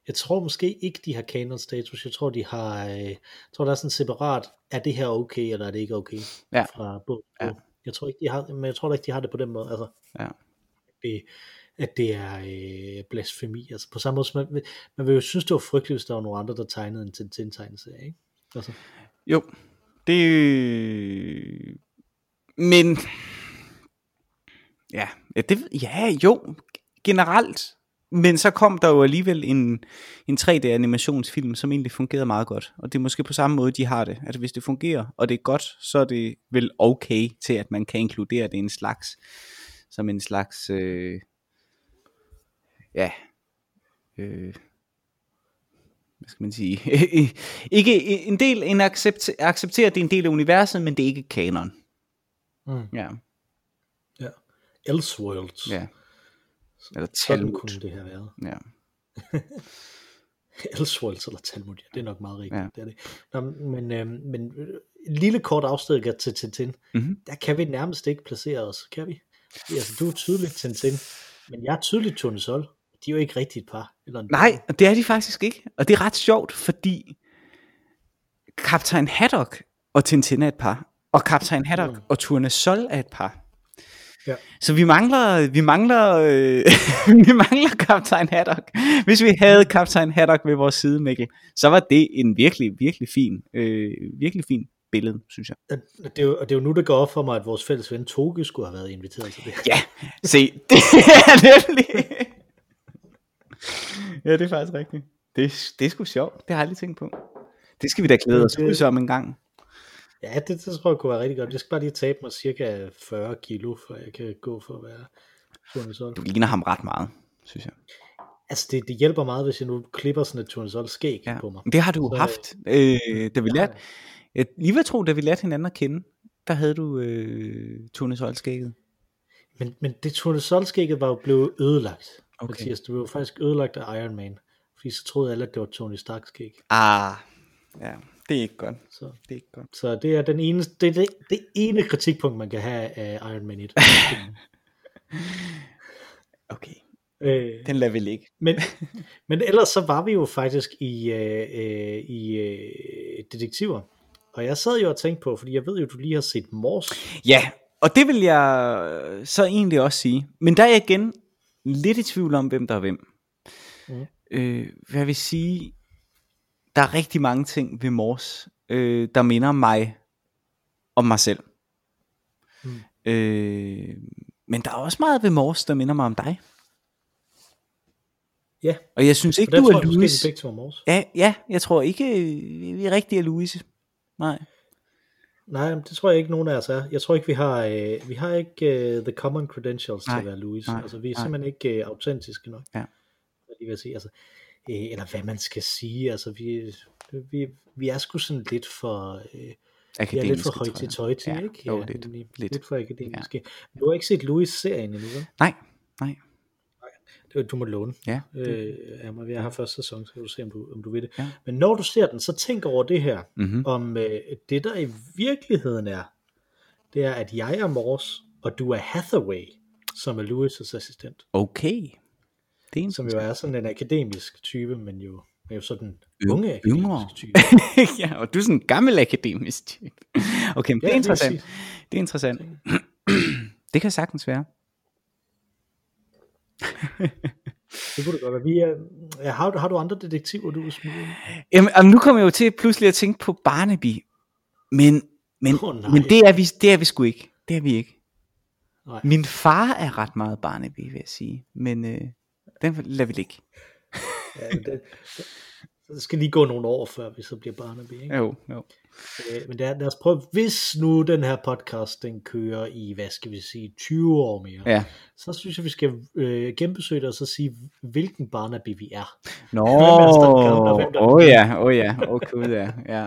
Speaker 1: Jeg tror måske ikke, de har canon status. Jeg tror, de har, øh, jeg tror, der er sådan separat, er det her okay, eller er det ikke okay?
Speaker 2: Ja.
Speaker 1: Fra bog.
Speaker 2: Ja.
Speaker 1: Jeg tror ikke, de har, men jeg tror ikke, de har det på den måde. Altså,
Speaker 2: ja
Speaker 1: det, at det er øh, blasfemi. Altså på samme måde, som man, vil- man vil jo synes, det var frygteligt, hvis der var nogle andre, der tegnede en Tintin-tegneserie, ikke? Altså,
Speaker 2: Jo, det... Men... Ja, ja, det, ja, jo, generelt. Men så kom der jo alligevel en, en 3D-animationsfilm, som egentlig fungerede meget godt. Og det er måske på samme måde, de har det. At hvis det fungerer, og det er godt, så er det vel okay til, at man kan inkludere det i en slags, som en slags, øh, ja, øh, hvad skal man sige, *laughs* ikke en del, en accept, acceptere, at det er en del af universet, men det er ikke kanon.
Speaker 1: mm.
Speaker 2: Ja,
Speaker 1: ja. Elseworlds.
Speaker 2: ja. Eller
Speaker 1: Sådan
Speaker 2: Talmud.
Speaker 1: kunne det have været.
Speaker 2: Ja. *laughs*
Speaker 1: Elseworlds eller Talmud, ja, det er nok meget rigtigt.
Speaker 2: Ja.
Speaker 1: Det er det. Nå, men, øh, men øh, en lille kort afstikker til Tintin,
Speaker 2: Mhm.
Speaker 1: der kan vi nærmest ikke placere os, kan vi? Altså, du er tydeligt Tintin, men jeg er tydeligt Tournesol. De er jo ikke rigtig et par. Eller en
Speaker 2: Nej, og det er de faktisk ikke. Og det er ret sjovt, fordi Kaptajn Haddock og Tintin er et par. Og Kaptajn Haddock
Speaker 1: Mm.
Speaker 2: og Tournesol er et par.
Speaker 1: Ja.
Speaker 2: Så vi mangler, vi mangler, øh, *laughs* vi mangler Kaptajn Haddock. Hvis vi havde Kaptajn Haddock ved vores side, Mikkel, så var det en virkelig, virkelig fin, øh, virkelig fin billede, synes jeg.
Speaker 1: Og Det er, jo, og det er jo nu, det går op for mig, at vores fælles ven Toge skulle have været inviteret til det.
Speaker 2: Ja, se, *laughs* det er nemlig... ja, det er faktisk rigtigt. Det, det er sgu sjovt, det har jeg aldrig tænkt på. Det skal vi da glæde os ud som en gang.
Speaker 1: Ja, det, det tror jeg kunne være rigtig godt. Jeg skal bare lige tabe mig cirka 40 kilo, for jeg kan gå for at være Tournesol.
Speaker 2: Du ligner ham ret meget, synes jeg.
Speaker 1: Altså, det, det hjælper meget, hvis jeg nu klipper sådan et Tournesol skæg
Speaker 2: Ja.
Speaker 1: på mig.
Speaker 2: Det har du
Speaker 1: Så-
Speaker 2: haft, øh, da vi
Speaker 1: Ja.
Speaker 2: Jeg lige vil tro, da vi lærte hinanden at kende, der havde du øh, Tone Solskægget.
Speaker 1: Men, men det Tournesol-skægget var jo blevet ødelagt.
Speaker 2: Okay.
Speaker 1: Mathias, det blev jo faktisk ødelagt af Iron Man. Fordi så troede alle, at det var Tony Starks skæg.
Speaker 2: Ah, ja, det er ikke godt.
Speaker 1: Så,
Speaker 2: Det er ikke godt.
Speaker 1: så det er den ene, det, er det, det ene kritikpunkt, man kan have af Iron Man 1. *laughs*
Speaker 2: Okay,
Speaker 1: øh,
Speaker 2: den lader vi ligge.
Speaker 1: men, men ellers så var vi jo faktisk i, øh, øh, i øh, detektiver. Og jeg sad jo og tænkte på, fordi jeg ved jo, du lige har set Mors.
Speaker 2: Ja, og det vil jeg så egentlig også sige. Men der er jeg igen lidt i tvivl om, hvem der er hvem.
Speaker 1: Mm.
Speaker 2: Øh, hvad jeg vil sige, der er rigtig mange ting ved Mors, øh, der minder mig om mig selv.
Speaker 1: Mm.
Speaker 2: Øh, men der er også meget ved Mors, der minder mig om dig.
Speaker 1: Ja,
Speaker 2: Og jeg synes ikke, du er
Speaker 1: jeg måske,
Speaker 2: Louis.
Speaker 1: vi begge to Mors.
Speaker 2: Ja, ja, jeg tror ikke, vi er rigtig er Louise. Nej.
Speaker 1: Nej, det tror jeg ikke, nogen af os er. Jeg tror ikke, vi har, øh, vi har ikke øh, the common credentials
Speaker 2: Nej,
Speaker 1: til at være Louis.
Speaker 2: nej,
Speaker 1: altså, vi er
Speaker 2: nej.
Speaker 1: simpelthen ikke øh, autentiske nok.
Speaker 2: Ja.
Speaker 1: Lige vil sige. Altså, øh, eller hvad man skal sige. Altså, vi, vi, vi er sgu sådan lidt for... Øh, vi er lidt
Speaker 2: Akademiske,
Speaker 1: for højt til tøj til,
Speaker 2: Ja,
Speaker 1: ikke?
Speaker 2: jo, lidt,
Speaker 1: nemlig.
Speaker 2: lidt.
Speaker 1: lidt for akademiske. Ja. Du har ikke set Louis-serien endnu, vel?
Speaker 2: Nej, nej.
Speaker 1: Det, du må låne.
Speaker 2: Ja,
Speaker 1: Øh, ja, men vi har første sæson, så kan du se, om du, om du vil det.
Speaker 2: Ja.
Speaker 1: Men når du ser den, så tænk over det her.
Speaker 2: Mhm.
Speaker 1: Om øh, det, der i virkeligheden er, det er, at jeg er Mors, og du er Hathaway, som er Louis' assistent.
Speaker 2: okay. Det er
Speaker 1: Som jo er sådan en akademisk type, men jo, men jo sådan unge akademisk
Speaker 2: yngre.
Speaker 1: type. *laughs*
Speaker 2: ja, og du er sådan en gammel akademisk type. Okay, men det
Speaker 1: Ja,
Speaker 2: er
Speaker 1: lige
Speaker 2: interessant. Det er interessant. det *clears throat* kan sagtens være. *laughs*
Speaker 1: Det kunne det godt være. Vi er, ja, har, du- har du andre detektiver, du vil smide?
Speaker 2: Jamen, og nu kommer jeg jo til pludselig at tænke på Barnaby. Men, men,
Speaker 1: nej.
Speaker 2: men det, er vi, det er vi sgu ikke. Det er vi ikke.
Speaker 1: Nej.
Speaker 2: Min far er ret meget Barnaby, vil jeg sige. Men øh, den lader vi ligge.
Speaker 1: Ja, det, *laughs* så skal lige gå nogle år, før vi så bliver Barnaby. Ikke?
Speaker 2: Jo, jo.
Speaker 1: Øh, Men der, lad os prøve, hvis nu den her podcast, den kører i, hvad skal vi sige, 20 år mere,
Speaker 2: Ja.
Speaker 1: så synes jeg, vi skal øh, genbesøge det og så sige, hvilken Barnaby vi er.
Speaker 2: Nå,
Speaker 1: det, er
Speaker 2: åh ja, åh ja, åh gud ja, ja.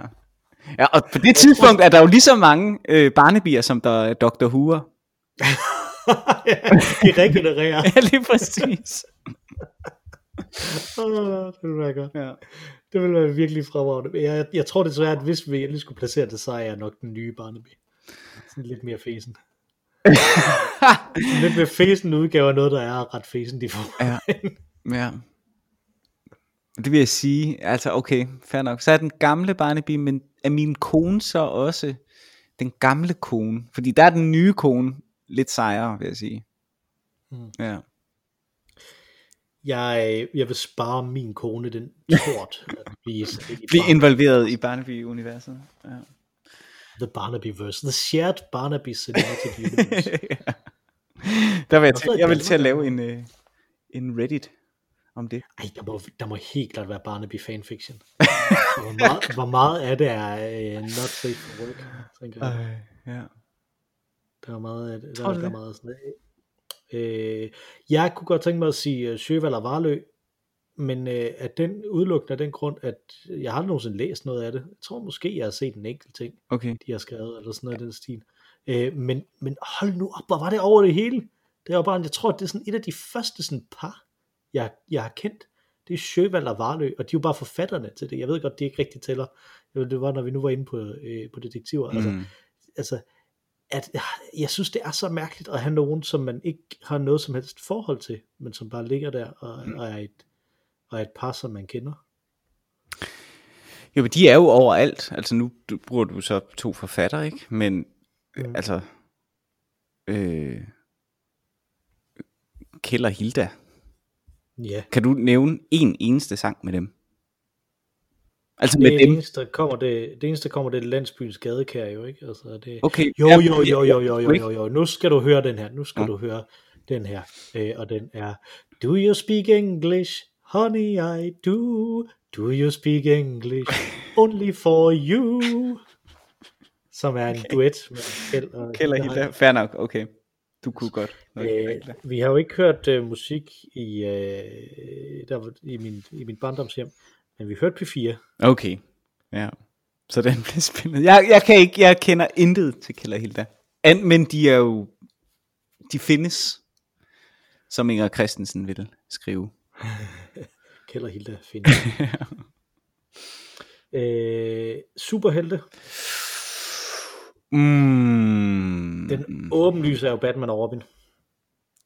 Speaker 2: Ja, og på det tidspunkt er der jo lige så mange øh, barnebier, som der er Dr. Hoover. *laughs*
Speaker 1: De regenererer. *laughs*
Speaker 2: Ja, lige præcis. *laughs*
Speaker 1: Åh, det vil være godt.
Speaker 2: Ja.
Speaker 1: Det vil være virkelig fremragende. Jeg, jeg tror desværre, at hvis vi endelig skulle placere det, så er jeg nok den nye Barnaby. Sådan lidt mere fesen. Lidt mere fesen udgave af noget, der er ret fesen, de får.
Speaker 2: Ja. ja. Det vil jeg sige, altså okay, fair nok. Så er den gamle Barnaby, men er min kone så også den gamle kone? Fordi der er den nye kone lidt sejere, vil jeg sige.
Speaker 1: Mm.
Speaker 2: Ja.
Speaker 1: Jeg, jeg vil spare min kone den tort. at blive,
Speaker 2: Bliv involveret i Barnaby-universet. Ja.
Speaker 1: The Barnabyverse. The shared Barnaby Cinematic *laughs* Universe.
Speaker 2: Der vil jeg, til, jeg vil til at
Speaker 1: der.
Speaker 2: lave en, øh, en Reddit om det.
Speaker 1: Ej, der må, der må helt klart være Barnaby fanfiction. *laughs* hvor, meget, hvor meget af det er uh, not safe for work, tænker jeg.
Speaker 2: ja.
Speaker 1: Der er meget. Der,
Speaker 2: Tror du
Speaker 1: der er meget sådan, øh, jeg kunne godt tænke mig at sige uh, Sjøvald og Varlø, men øh, at den udelukkende af den grund, at jeg har aldrig nogensinde læst noget af det. Jeg tror måske, jeg har set en enkelt ting,
Speaker 2: Okay.
Speaker 1: de har skrevet, eller sådan noget i den stil. Øh, men, men hold nu op, hvor var det over det hele? Det var bare, jeg tror, det er sådan et af de første sådan par, jeg, jeg har kendt. Det er Sjøvald og Varlø, og de er jo bare forfatterne til det. Jeg ved godt, de ikke rigtig tæller. Jo, Det var, når vi nu var inde på, øh, på detektiver. Altså,
Speaker 2: Mm.
Speaker 1: altså, at jeg synes, det er så mærkeligt at have nogen, som man ikke har noget som helst forhold til, men som bare ligger der og,
Speaker 2: Mm.
Speaker 1: og, er, et, og er et par, som man kender.
Speaker 2: Jo, men de er jo overalt. Altså nu bruger du så to forfattere, ikke? Men
Speaker 1: Mm.
Speaker 2: mm. altså... Øh, og Hilda.
Speaker 1: Ja,
Speaker 2: Kan du nævne en eneste sang med dem? Altså
Speaker 1: det,
Speaker 2: med
Speaker 1: det,
Speaker 2: dem?
Speaker 1: eneste, der kommer det, det eneste, der kommer, det er landsbyens gadekær jo, ikke? Altså, det,
Speaker 2: Okay.
Speaker 1: Jo, jo, jo, jo, jo, jo, jo, jo. Nu skal du høre den her. Nu skal
Speaker 2: Ja.
Speaker 1: du høre den her. Øh, og den er Do you speak English? Honey, I do. Do you speak English? Only for you. Som er en duet med Kjeld og, *laughs*
Speaker 2: Kjeld og Hilda. Fair nok, okay. Du kunne godt. nok
Speaker 1: Øh, vi har jo ikke hørt øh, musik i, øh, der, i, min, i min barndomshjem, men vi hørte P4.
Speaker 2: Okay. Ja. Så den *laughs* bliver spændende. Jeg, jeg, kan ikke, jeg kender intet til og Hilda. An, men de er jo... De findes, som Inger Christensen vil skrive. *laughs*
Speaker 1: Og Hilda findes. *laughs* øh, superhelte.
Speaker 2: Mm.
Speaker 1: Den åbenlyse er jo Batman og Robin.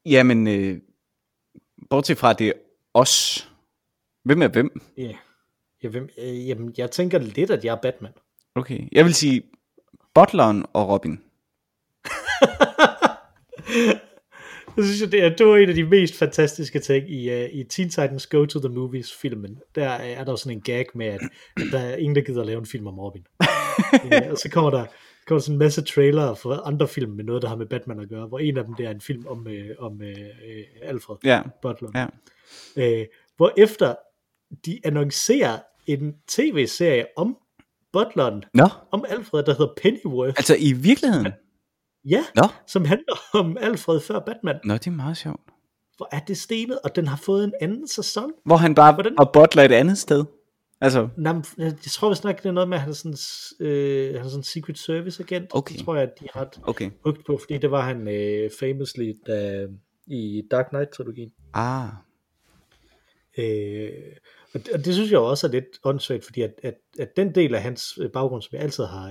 Speaker 2: Jamen, øh, bortset fra det er os. Hvem er hvem?
Speaker 1: Ja. Jeg, hvem, øh, jamen, jeg tænker lidt, at jeg er Batman.
Speaker 2: Okay, jeg vil sige Butleren og Robin. *laughs*
Speaker 1: Jeg synes, det er, det var en af de mest fantastiske ting i, uh, i Teen Titans Go to the Movies filmen. Der er der jo sådan en gag med, at, at der er ingen, der gider at lave en film om Robin. uh, *laughs* og så kommer der, kommer sådan en masse trailer for andre film med noget, der har med Batman at gøre, hvor en af dem det er en film om, uh, om uh, Alfred
Speaker 2: Ja,
Speaker 1: Butler.
Speaker 2: ja.
Speaker 1: Øh, hvor efter de annoncerer en tv-serie om Butleren,
Speaker 2: Nå,
Speaker 1: om Alfred, der hedder Pennyworth.
Speaker 2: altså i virkeligheden?
Speaker 1: Ja,
Speaker 2: Nå,
Speaker 1: som handler om Alfred før Batman.
Speaker 2: Nå det er meget sjovt.
Speaker 1: Hvor er det stenet, og den har fået en anden sæson.
Speaker 2: Hvor han bare
Speaker 1: Hvordan-
Speaker 2: og bottler et andet sted. Altså,
Speaker 1: Nå, men jeg tror vist nok, det er noget med, at han er sådan, øh, han er sådan en Secret Service agent.
Speaker 2: Okay.
Speaker 1: Det tror jeg, at de er ret
Speaker 2: okay.
Speaker 1: på, fordi det var han øh, famously da, i Dark Knight-trilogien.
Speaker 2: Ah,
Speaker 1: Øh, og, det, og det synes jeg også er lidt åndssvagt, fordi at, at, at den del af hans øh, baggrund, som jeg altid har,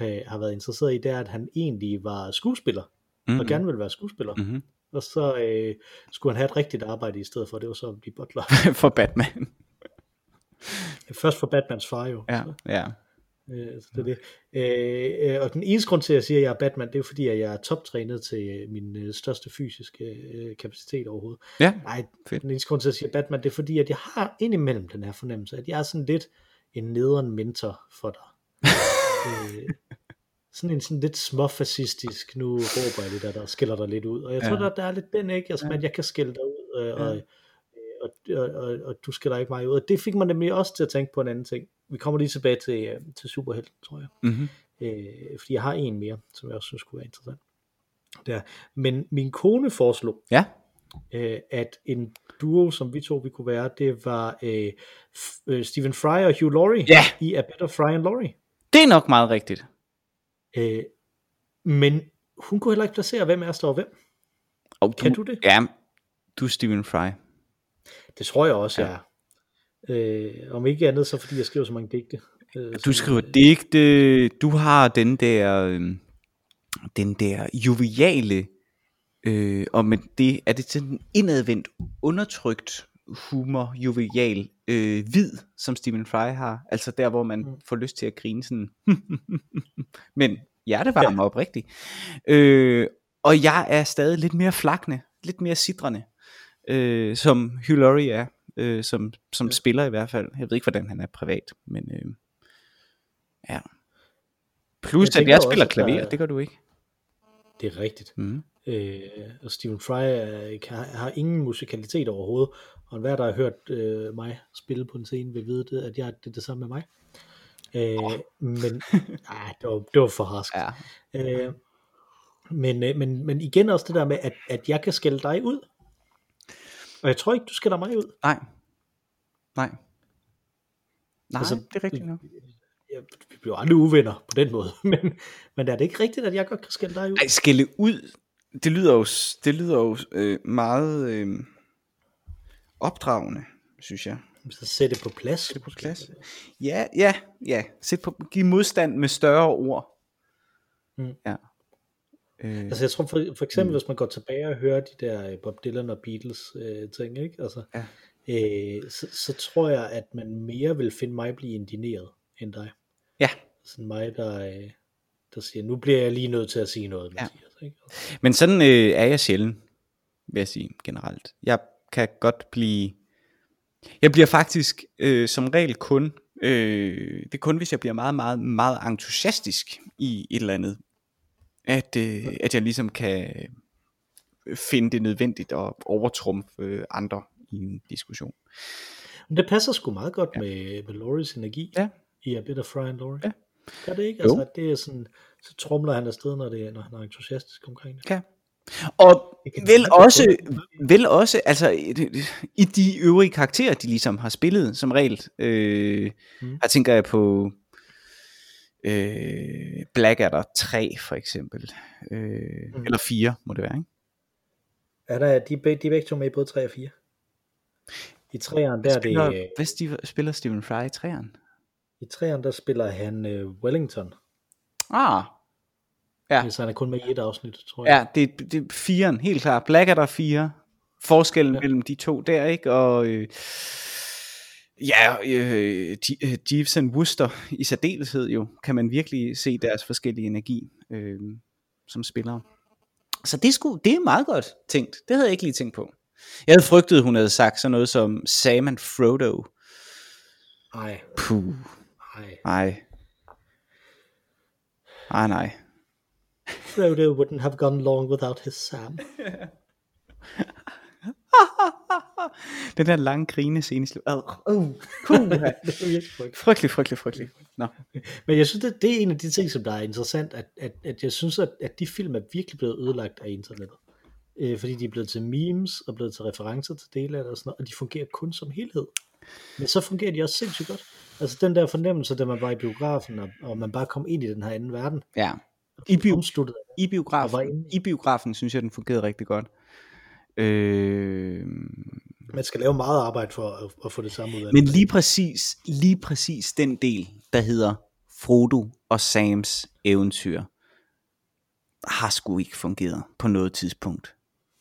Speaker 1: øh, har været interesseret i, det er, at han egentlig var skuespiller, mm-hmm. og gerne ville være skuespiller.
Speaker 2: mm-hmm.
Speaker 1: Og så øh, skulle han have et rigtigt arbejde i stedet for, det var så at blive butler. *laughs*
Speaker 2: for Batman.
Speaker 1: Først for Batmans far jo.
Speaker 2: Ja,
Speaker 1: Så,
Speaker 2: ja.
Speaker 1: Øh, så det er det. Øh, øh, og den eneste grund til, at jeg siger, at jeg er Batman, det er fordi, at jeg er toptrænet til øh, min øh, største fysiske øh, kapacitet overhovedet.
Speaker 2: Ja,
Speaker 1: Nej,
Speaker 2: Fedt.
Speaker 1: den eneste grund til at sige Batman, det er fordi, at jeg har indimellem den her fornemmelse, at jeg er sådan lidt en nederen mentor for dig. *laughs* øh, sådan en sådan lidt småfascistisk, nu råber jeg lidt af dig og skælder dig lidt ud. Og jeg tror,
Speaker 2: Ja.
Speaker 1: der, der er lidt den, ikke? Altså,
Speaker 2: Ja.
Speaker 1: at jeg kan skælde dig ud, øh,
Speaker 2: Ja.
Speaker 1: og, og, og, og, og du skælder ikke mig ud. Og det fik mig nemlig også til at tænke på en anden ting. Vi kommer lige tilbage til, øh, til Superhelten, tror jeg.
Speaker 2: mm-hmm.
Speaker 1: Øh, fordi jeg har en mere, som jeg også synes kunne være interessant. Der. Men min kone foreslog,
Speaker 2: ja.
Speaker 1: øh, at en duo, som vi to vi kunne være, det var øh, øh, Stephen Fry og Hugh Laurie
Speaker 2: Ja.
Speaker 1: i A Better Fry and Laurie.
Speaker 2: Det er nok meget rigtigt.
Speaker 1: Øh, men hun kunne heller ikke placere, hvem er står hvem.
Speaker 2: Og
Speaker 1: Kan du det?
Speaker 2: Ja, du er Stephen Fry.
Speaker 1: Det tror jeg også,
Speaker 2: ja.
Speaker 1: jeg er. Øh, om ikke andet, så fordi jeg skriver så mange digte. Øh,
Speaker 2: Du skriver
Speaker 1: øh,
Speaker 2: digte, du har den der, øhm, den der joviale, øh, og med det, er det sådan indadvendt, undertrykt humor, jovial, øh, hvid, som Stephen Fry har, altså der, hvor man
Speaker 1: Mm.
Speaker 2: får lyst til at grine sådan, *laughs* men hjertevarme ja. oprigtigt. Øh, og jeg er stadig lidt mere flakne, lidt mere sidrende, øh, som Hugh Laurie er, øh, som, som
Speaker 1: Ja.
Speaker 2: spiller i hvert fald. Jeg ved ikke, hvordan han er privat, men øh, ja. Plus,
Speaker 1: Jeg
Speaker 2: at jeg
Speaker 1: også,
Speaker 2: spiller
Speaker 1: der
Speaker 2: klaver,
Speaker 1: er-
Speaker 2: det gør du ikke.
Speaker 1: Det er rigtigt.
Speaker 2: Mm.
Speaker 1: Øh, og Stephen Fry er, kan, har ingen musikalitet overhovedet, og enhver, der har hørt øh, mig spille på en scene, vil vide, det, at jeg det er det samme med mig. Øh, oh. Men ej, *laughs* det, var, det var for harsk.
Speaker 2: Ja.
Speaker 1: Øh, men, øh, men, men igen også det der med, at, at jeg kan skælde dig ud. Og jeg tror ikke, du skælder mig ud.
Speaker 2: Nej. Nej. Nej,
Speaker 1: Altså,
Speaker 2: det er rigtigt nok.
Speaker 1: Jeg, vi bliver aldrig uvenner på den måde, *laughs* men, men er det ikke rigtigt, at jeg godt kan skælde dig ud?
Speaker 2: Ej, skælde ud, det lyder jo, det lyder jo øh, meget øh, opdragende, synes jeg.
Speaker 1: Så sæt det på plads.
Speaker 2: det på plads. Ja, ja, ja. Sæt på, giv modstand med større ord.
Speaker 1: Mm.
Speaker 2: Ja. Øh,
Speaker 1: Altså jeg tror for, for eksempel, mm. hvis man går tilbage og hører de der øh, Bob Dylan og Beatles øh, ting, ikke? Altså,
Speaker 2: Ja.
Speaker 1: øh, så, så tror jeg, at man mere vil finde mig blive indineret end dig.
Speaker 2: ja,
Speaker 1: Sådan mig, der, øh, der siger, nu bliver jeg lige nødt til at sige noget,
Speaker 2: Ja.
Speaker 1: Mathias, ikke? Altså,
Speaker 2: men sådan øh, er jeg sjældent, vil jeg sige generelt. Jeg kan godt blive... Jeg bliver faktisk øh, som regel kun... Øh, det er kun, hvis jeg bliver meget, meget, meget entusiastisk i et eller andet, at, øh, at jeg ligesom kan finde det nødvendigt at overtrumfe øh, andre i en diskussion.
Speaker 1: Men det passer sgu meget godt ja. med, med Loris energi
Speaker 2: Ja.
Speaker 1: i A Bit of Fry and Laurie.
Speaker 2: Ja.
Speaker 1: Gør det ikke?
Speaker 2: Jo.
Speaker 1: Altså, at det er sådan, så trumler han afsted, når, det, når han er entusiastisk omkring det.
Speaker 2: Ja. Og vel også, vel også, altså i- i de øvrige karakterer, de ligesom har spillet som regel. Øh,
Speaker 1: Mm.
Speaker 2: Her tænker jeg på øh, Blackadder 3 for eksempel. Øh,
Speaker 1: Mm.
Speaker 2: Eller 4 må det være, ikke?
Speaker 1: Er der, de, er de er begge to med i både 3 og 4. I 3'eren, der er det,
Speaker 2: Spiller,
Speaker 1: øh,
Speaker 2: hvad Steve, spiller Stephen Fry i 3'eren?
Speaker 1: i 3'eren, der spiller han øh, Wellington.
Speaker 2: Ah, Ja.
Speaker 1: Så han er kun med i et afsnit, tror jeg.
Speaker 2: ja, det, det er 4'eren, helt klart. Blackadder 4. Forskellen ja.
Speaker 1: Ja.
Speaker 2: mellem de to der, ikke? Og øh, ja, øh, øh, Jeeves and Wooster i særdeleshed jo, kan man virkelig se deres forskellige energi øh, som spillere. Så det, skulle, det er meget godt tænkt. Det havde jeg ikke lige tænkt på. Jeg havde frygtet, hun havde sagt sådan noget som Sam and Frodo.
Speaker 1: Ej,
Speaker 2: Puh,
Speaker 1: ej.
Speaker 2: nej. Ej, nej.
Speaker 1: Frodo wouldn't have gone long without his Sam. *laughs* *laughs*
Speaker 2: Den der lange grine scene i slut. Uh, uh, frygtelig, frygtelig, frygtelig. Nå. *laughs*
Speaker 1: Men jeg synes, det, det er en af de ting, som der er interessant, at, at, at jeg synes, at, at de film er virkelig blevet ødelagt af internettet. Øh, fordi de er blevet til memes og blevet til referencer til dele af det og sådan noget, og de fungerer kun som helhed. Men så fungerer de også sindssygt godt. Altså den der fornemmelse, da man var i biografen, og, og man bare kom ind i den her anden verden,
Speaker 2: Ja. I, bio, i, biografen, I biografen synes jeg, den fungerede rigtig godt. Øh,
Speaker 1: Man skal lave meget arbejde for at, at få det samme ud af
Speaker 2: men lige præcis, lige præcis den del, der hedder Frodo og Sams eventyr, har sgu ikke fungeret på noget tidspunkt.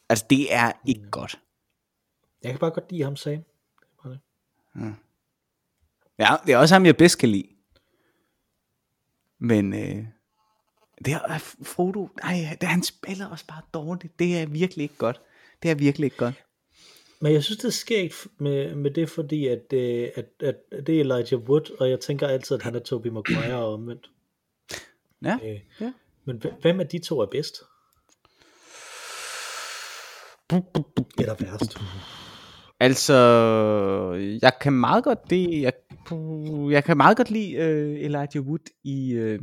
Speaker 2: Altså, det er ikke
Speaker 1: Mm.
Speaker 2: godt.
Speaker 1: Jeg kan bare godt lide ham, Sam.
Speaker 2: Ja, det er også ham, jeg bedst kan lide. Men øh, det er Frodo, nej, det, han spiller også bare dårligt. Det er virkelig ikke godt. Det er virkelig ikke godt.
Speaker 1: Men jeg synes, det er skægt med, med det, fordi at, øh, at, at, at det er Elijah Wood, og jeg tænker altid, at han er Tobey Maguire og omvendt.
Speaker 2: Ja,
Speaker 1: Øh,
Speaker 2: ja.
Speaker 1: Men hvem- hvem af de to er bedst? Eller værst?
Speaker 2: Altså, jeg kan meget godt det, jeg, jeg kan meget godt lide uh, Elijah Wood i uh,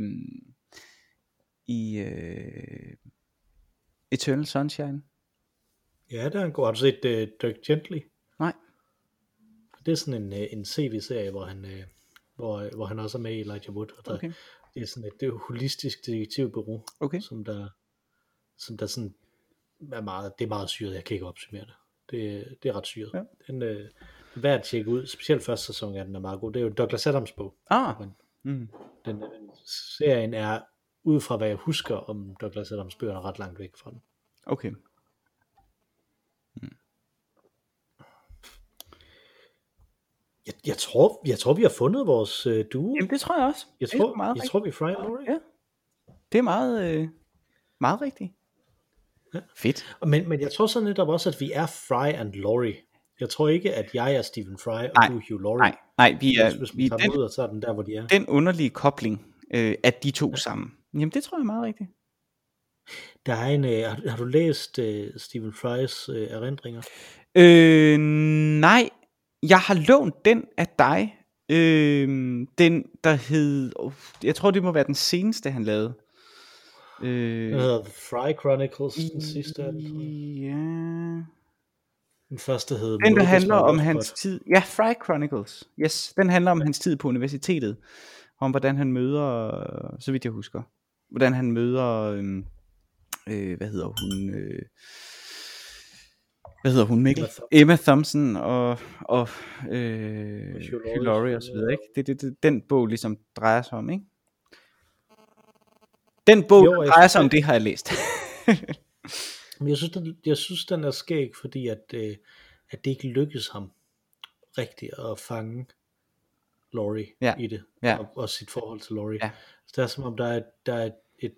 Speaker 2: i uh, Eternal Sunshine.
Speaker 1: Ja, det er en god. Har du set uh, Dirk Gently?
Speaker 2: Nej.
Speaker 1: Det er sådan en, uh, en CV-serie, hvor han, uh, hvor, hvor han også er med i Elijah Wood. Og der,
Speaker 2: Okay.
Speaker 1: Det er sådan et det er et holistisk detektivbureau,
Speaker 2: Okay.
Speaker 1: som der, som der sådan er meget, det er meget syret. Jeg kan ikke opsummere det. Det, det er ret syret.
Speaker 2: Ja.
Speaker 1: Den, øh, er værd at tjekke ud. Specielt første sæson af den er meget god. Det er jo Douglas Adams bog.
Speaker 2: Ah, mm.
Speaker 1: den, øh, serien er, ud fra hvad jeg husker om Douglas Adams bøger, ret langt væk fra den.
Speaker 2: okay.
Speaker 1: Jeg, jeg, tror, jeg tror, vi har fundet vores øh, duo.
Speaker 2: Jamen, det tror jeg også.
Speaker 1: Jeg
Speaker 2: Det er
Speaker 1: tror,
Speaker 2: meget
Speaker 1: jeg
Speaker 2: rigtigt.
Speaker 1: tror vi er Fry og Laurie.
Speaker 2: Ja. Det er meget, øh, meget rigtigt.
Speaker 1: Ja.
Speaker 2: Fedt.
Speaker 1: Men, men jeg tror så netop også, at vi er Fry and Laurie. Jeg tror ikke, at jeg er Stephen Fry, og
Speaker 2: Nej.
Speaker 1: du er Hugh Laurie.
Speaker 2: Nej, nej, vi er,
Speaker 1: Hvis, hvis
Speaker 2: vi
Speaker 1: man
Speaker 2: er
Speaker 1: tager
Speaker 2: den,
Speaker 1: ud, og så er den der, hvor de er.
Speaker 2: den underlige kobling øh, af de to ja. sammen. Jamen, det tror jeg er meget rigtigt.
Speaker 1: Der er en, øh, har, har du læst øh, Stephen Frys øh, erindringer?
Speaker 2: Øh, nej, jeg har lånt den af dig. Øh, den, der hed... Uh, jeg tror, det må være den seneste, han lavede. Øh,
Speaker 1: Den hedder Fry Chronicles, den sidste af den. jeg.
Speaker 2: Ja...
Speaker 1: Den første hed
Speaker 2: Den, der handler om hans tid... Ja, Fry Chronicles. Yes, den handler om hans tid på universitetet. Om hvordan han møder, så vidt jeg husker, hvordan han møder, øhm, øh, hvad hedder hun, øh, hvad hedder hun, Mikkel?
Speaker 1: Emma Thompson.
Speaker 2: Emma Thompson og, og øh,
Speaker 1: Og Hugh Laurie,
Speaker 2: og så videre, ikke? Det er det, det, den bog ligesom drejer sig om, ikke? Den bog,
Speaker 1: Jo,
Speaker 2: drejer sig om
Speaker 1: det-
Speaker 2: har jeg læst.
Speaker 1: Men jeg synes, den, jeg synes, den er skæg, fordi at, øh, at det ikke lykkedes ham rigtigt at fange Laurie
Speaker 2: Ja.
Speaker 1: i det,
Speaker 2: Ja.
Speaker 1: og, og sit forhold til Laurie.
Speaker 2: Ja.
Speaker 1: Så det er som om, der er, der er et,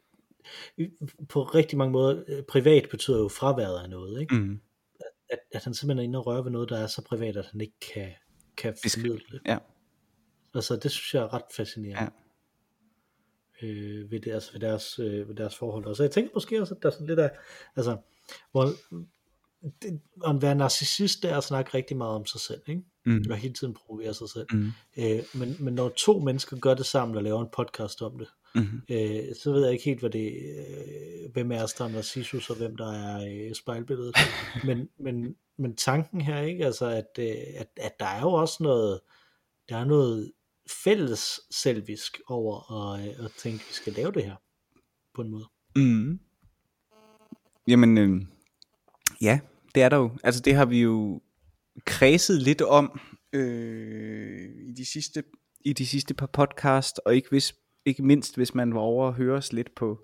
Speaker 1: et, på rigtig mange måder, øh, privat betyder jo fraværet af noget, ikke?
Speaker 2: mm.
Speaker 1: At, at han simpelthen er inde og røre ved noget, der er så privat, at han ikke kan, kan formidle det.
Speaker 2: Ja.
Speaker 1: Altså, det synes jeg er ret fascinerende. Ja. Øh, ved, deres, ved, deres, øh, ved deres forhold. Og så jeg tænker måske også, at der er sådan lidt af, altså, hvor, det, at være narcissist, det er at snakke rigtig meget om sig selv, ikke?
Speaker 2: Mm.
Speaker 1: Og hele tiden provokere sig selv.
Speaker 2: Mm.
Speaker 1: Øh, men, men når to mennesker gør det sammen og laver en podcast om det,
Speaker 2: Mm.
Speaker 1: øh, så ved jeg ikke helt, hvad det, øh, hvem er der er Narcissus, og hvem der er øh, spejlbilledet. *laughs* men, men, men tanken her, ikke? Altså, at, øh, at, at der er jo også noget, der er noget fælles selvisk over at, øh, at tænke, at vi skal lave det her på en måde.
Speaker 2: Mm. Jamen, øh, ja, det er der jo. Altså, det har vi jo kredset lidt om øh, i, de sidste, i de sidste par podcast, og ikke, hvis, ikke mindst, hvis man var over og høre os lidt på...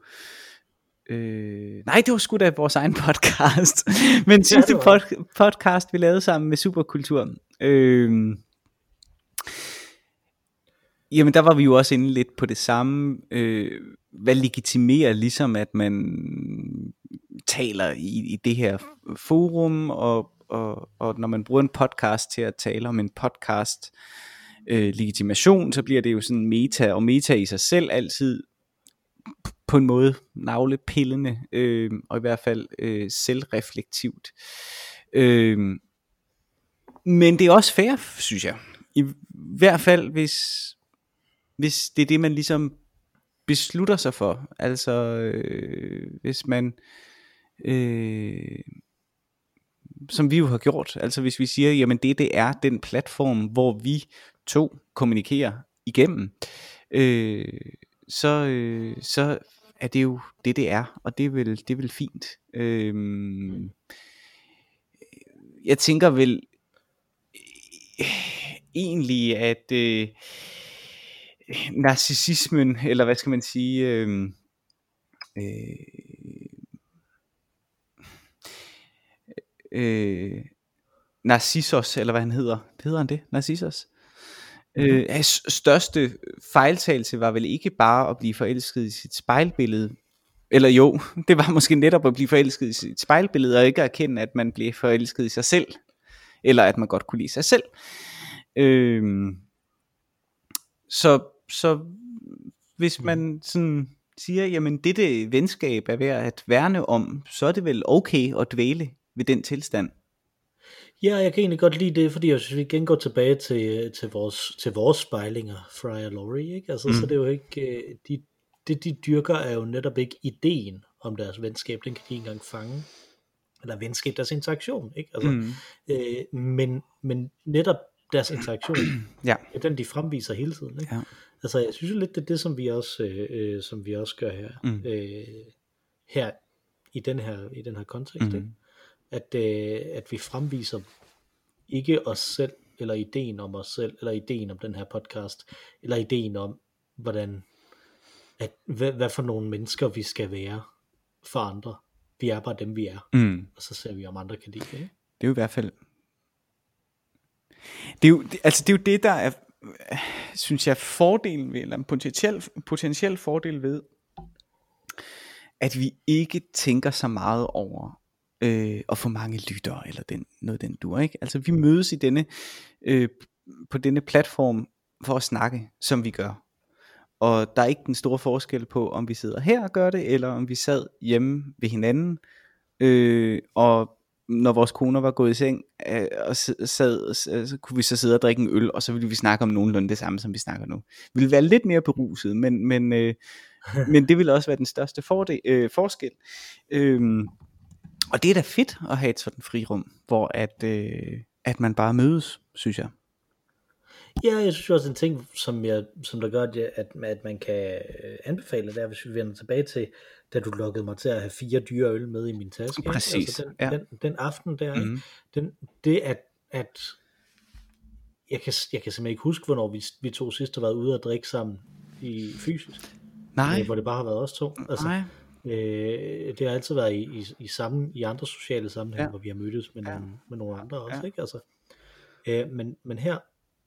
Speaker 2: Øh, nej, det var sgu da vores egen podcast. *laughs* Men sidste pod, podcast, vi lavede sammen med Superkultur. Øh, Jamen der var vi jo også inde lidt på det samme. Øh, hvad legitimerer ligesom, at man taler i, i det her forum, og, og, og når man bruger en podcast til at tale om en podcast øh, Øh, legitimation, så bliver det jo sådan meta, og meta i sig selv altid på en måde navlepillende, øh, og i hvert fald øh, selvreflektivt. Øh, men det er også fair, synes jeg. I hvert fald, hvis, hvis det er det, man ligesom beslutter sig for. Altså, øh, hvis man, øh, som vi jo har gjort, altså hvis vi siger, jamen det, det er den platform, hvor vi to kommunikerer igennem, øh, så, øh, så er det jo det, det er, og det er vel, det er vel fint. Øh, jeg tænker vel øh, egentlig, at øh, narcissismen, eller hvad skal man sige, øh, øh, øh, Narcissus, eller hvad han hedder, hedder han det, Narcissus? Mm-hmm. Øh, hans største fejltagelse var vel ikke bare at blive forelsket i sit spejlbillede, eller jo, *laughs* det var måske netop at blive forelsket i sit spejlbillede, og ikke erkende, at man blev forelsket i sig selv, eller at man godt kunne lide sig selv. Øh, så, så hvis man sådan siger, jamen dette venskab er værd at værne om, så er det vel okay at dvæle ved den tilstand.
Speaker 1: Ja, jeg kan egentlig godt lide det, fordi jeg synes, vi igen går tilbage til, til, vores, til vores spejlinger, Fry og Laurie, ikke? Altså, mm. så det er jo ikke, øh, de, det de dyrker er jo netop ikke ideen om deres venskab, den kan de ikke engang fange, eller venskab, deres interaktion, ikke? Altså, mm. øh, men, men netop deres interaktion, *clears throat* ja. er den de fremviser hele tiden, ikke? Ja. Altså, jeg synes jo lidt, det er det, som vi også, øh, øh som vi også gør her, mm. øh, her, i den her, i den her kontekst, mm. ikke? At, øh, at vi fremviser ikke os selv, eller ideen om os selv, eller ideen om den her podcast, eller ideen om, hvordan, at, hvad, hvad for nogle mennesker vi skal være for andre. Vi er bare dem, vi er. Mm. Og så ser vi, om andre kan lide det. Ikke?
Speaker 2: Det er jo i hvert fald... Det er jo, altså det er jo det, der er, synes jeg, fordelen ved, eller en potentiel, potentiel fordel ved, at vi ikke tænker så meget over, øh, og for mange lyttere, eller den, noget den du ikke? Altså vi mødes i denne, øh, på denne platform for at snakke, som vi gør. Og der er ikke den store forskel på, om vi sidder her og gør det, eller om vi sad hjemme ved hinanden, øh, og når vores koner var gået i seng, øh, og sad, øh, så kunne vi så sidde og drikke en øl, og så ville vi snakke om nogenlunde det samme, som vi snakker nu. Vi ville være lidt mere beruset, men, men, øh, men det ville også være den største fordel, øh, forskel. Øh, og det er da fedt at have et sådan frirum, hvor at, øh, at man bare mødes, synes jeg.
Speaker 1: Ja, jeg synes også en ting, som, jeg, som der gør, at, at man kan øh, anbefale, det er, hvis vi vender tilbage til, da du lukkede mig til at have fire dyre øl med i min taske.
Speaker 2: Præcis. Altså
Speaker 1: den,
Speaker 2: ja.
Speaker 1: den, den aften der, mm. den, det at, at jeg kan, jeg kan simpelthen ikke huske, hvornår vi, vi to sidst har været ude og drikke sammen i fysisk.
Speaker 2: Nej.
Speaker 1: Øh, hvor det bare har været os to. Altså,
Speaker 2: Nej.
Speaker 1: Øh, det har altid været i, i, i, samme, i andre sociale sammenhænge, ja. hvor vi har mødtes med, ja. nogle, med nogle andre også, ja. ikke? Altså, øh, men, men her,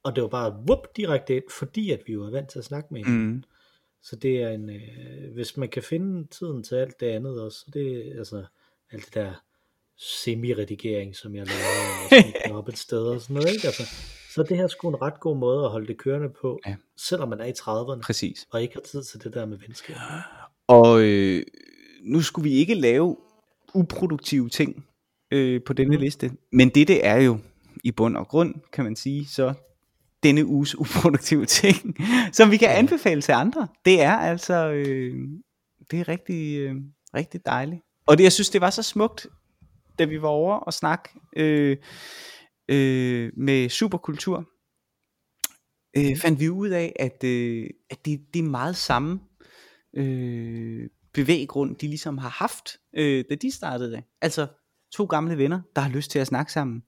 Speaker 1: og det var bare whoop, direkte ind, fordi at vi var vant til at snakke med hinanden. Mm. Så det er en, øh, hvis man kan finde tiden til alt det andet også, så det altså alt det der semi-redigering, som jeg laver og op et sted og sådan noget, ikke? Altså, så det her er sgu en ret god måde at holde det kørende på, ja. selvom man er i 30'erne,
Speaker 2: Præcis.
Speaker 1: og ikke har tid til det der med venskab. *gasps*
Speaker 2: Og øh, nu skulle vi ikke lave uproduktive ting øh, på denne mm. liste, men det det er jo i bund og grund, kan man sige, så denne uges uproduktive ting, *laughs* som vi kan anbefale til andre. Det er altså, øh, det er rigtig, øh, rigtig dejligt. Og det, jeg synes, det var så smukt, da vi var over og snakke øh, øh, med superkultur, øh, fandt vi ud af, at, øh, at det, det er meget samme øh, bevæggrund, de ligesom har haft, øh, da de startede. Altså to gamle venner, der har lyst til at snakke sammen.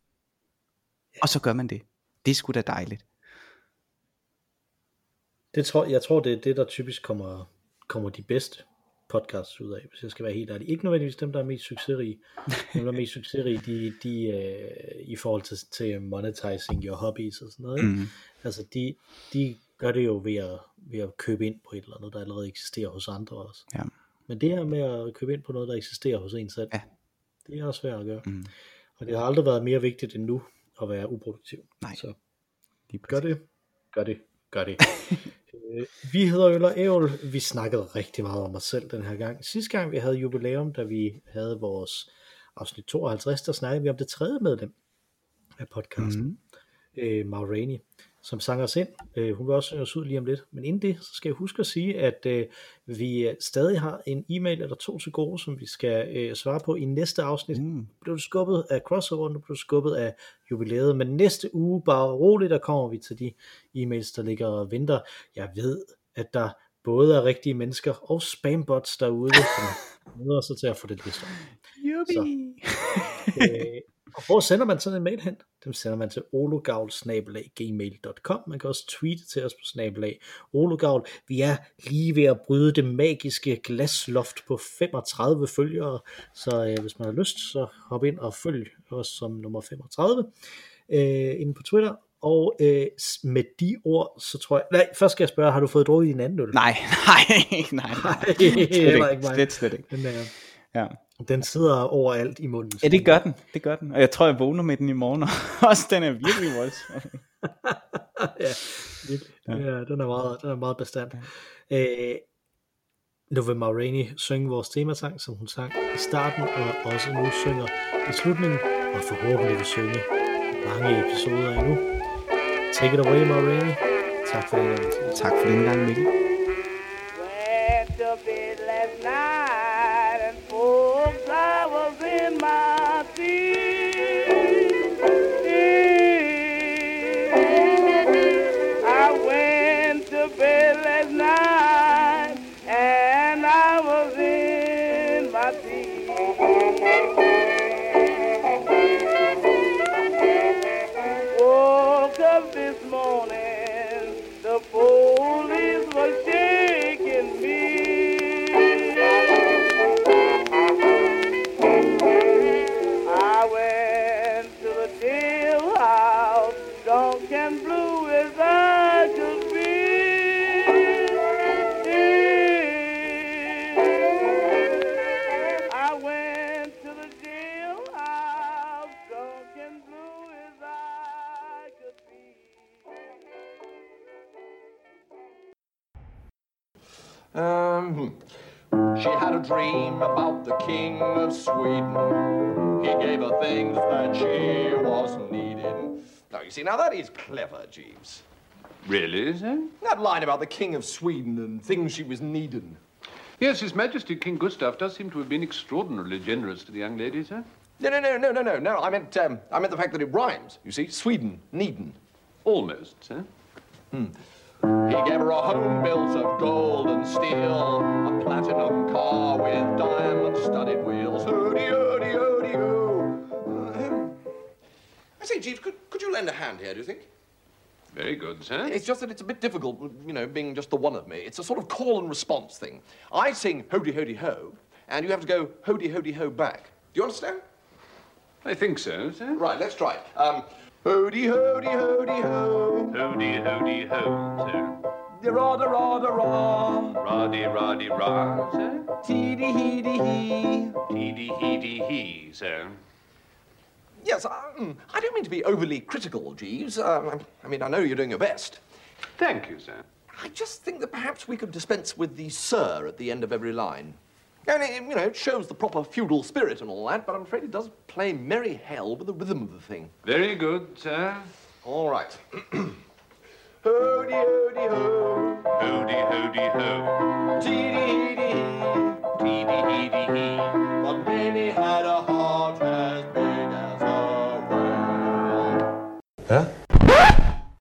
Speaker 2: Og så gør man det. Det er sgu da dejligt.
Speaker 1: Det tror, jeg tror, det er det, der typisk kommer, kommer de bedste podcasts ud af, hvis jeg skal være helt ærlig. Ikke nødvendigvis dem, der er mest succesrige. dem, der er mest succesrige, de, de øh, i forhold til, til monetizing your hobbies og sådan noget. Ikke? Mm. Altså, de, de gør det jo ved at, ved at købe ind på et eller andet, der allerede eksisterer hos andre også.
Speaker 2: Ja.
Speaker 1: Men det her med at købe ind på noget, der eksisterer hos en selv,
Speaker 3: Ja.
Speaker 1: det er også svært at gøre.
Speaker 3: Mm.
Speaker 1: Og det har aldrig været mere vigtigt end nu at være uproduktiv.
Speaker 3: Nej.
Speaker 1: Så gør det, gør det, gør det. *laughs* Øh, vi hedder Øl og Ævl. Vi snakkede rigtig meget om os selv den her gang. Sidste gang vi havde jubilæum, da vi havde vores afsnit 52, der snakkede vi om det tredje medlem af podcasten.
Speaker 3: Mm.
Speaker 1: øh, Ma Rainey, som sang os ind. Øh, hun vil også synge os ud lige om lidt. Men inden det, så skal jeg huske at sige, at øh, vi øh, stadig har en e-mail eller to til gode, som vi skal øh, svare på i næste afsnit. Mm. Blev det skubbet af crossover, nu blev det skubbet af jubilæet. Men næste uge, bare roligt, der kommer vi til de e-mails, der ligger og venter. Jeg ved, at der både er rigtige mennesker og spambots derude, som *laughs* møder sig til at få det listet.
Speaker 3: Jubi. *laughs*
Speaker 1: øh, og hvor sender man sådan en mail hen? Dem sender man til ologavl.gmail.com. Man kan også tweete til os på snabelag ologavl. Vi er lige ved at bryde det magiske glasloft på 35 følgere, så øh, hvis man har lyst, så hop ind og følg os som nummer 35 øh, inde på Twitter. Og øh, med de ord, så tror jeg... Nej, først skal jeg spørge, har du fået drukket din anden øl?
Speaker 3: Nej, *laughs* nej, nej, nej.
Speaker 1: Nej,
Speaker 3: Slet ikke, slet, slet ikke.
Speaker 1: Den, øh,
Speaker 3: Ja.
Speaker 1: Den sidder overalt i munden.
Speaker 3: ja, det gør den, det gør den. Og jeg tror, jeg vågner med den i morgen også. *laughs* Den er virkelig voldsom. *laughs*
Speaker 1: ja, virkelig. ja. ja, den er meget, den er meget bestand. Øh, nu vil Ma Rainey synge vores temasang, som hun sang i starten, og også nu synger i slutningen, og forhåbentlig vil synge mange episoder endnu. Take it away, Ma Rainey. Tak for den gang.
Speaker 3: Tak for den gang, Mikkel.
Speaker 4: Um, she had a dream about the king of Sweden. He gave her things that she was needing. Now, you see, now that is clever, Jeeves.
Speaker 5: Really, sir?
Speaker 4: That line about the king of Sweden and things she was needing.
Speaker 5: Yes, His Majesty King Gustav does seem to have been extraordinarily generous to the young lady, sir.
Speaker 4: No, no, no, no, no, no, no. I meant, um, I meant the fact that it rhymes. You see, Sweden, needing.
Speaker 5: Almost, sir.
Speaker 4: He gave her a home built of gold and steel, a platinum car with diamond-studded wheels. Hody, hody, hody, ho. I say, Jeeves, could, could you lend a hand here, do you think?
Speaker 5: Very good, sir.
Speaker 4: It's just that it's a bit difficult, you know, being just the one of me. It's a sort of call and response thing. I sing hody, hody, ho, and you have to go hody, hody, ho back. Do you understand?
Speaker 5: I think so, sir.
Speaker 4: Right, let's try it. Um, hody, hody, hody, ho.
Speaker 5: Hody, hody, ho, sir.
Speaker 4: Da-ra, da-ra, da-ra.
Speaker 5: Roddy, roddy, rah, sir.
Speaker 4: Teedy, heedy, hee.
Speaker 5: Teedy, heedy, hee, sir.
Speaker 4: Yes, um, I don't mean to be overly critical, Jeeves. Um, I mean, I know you're doing your best.
Speaker 5: Thank you, sir.
Speaker 4: I just think that perhaps we could dispense with the sir at the end of every line. And it, you know, it shows the proper feudal spirit and all that, but I'm afraid it does play merry hell with the rhythm of the thing.
Speaker 5: Very good, sir.
Speaker 4: All right. *clears throat* Hody, hody, ho.
Speaker 5: Hody, hody, ho.
Speaker 4: Teedy, heedy, hee.
Speaker 5: Teedy, heedy, hee.
Speaker 4: But Benny had a heart as big as a whale. Huh?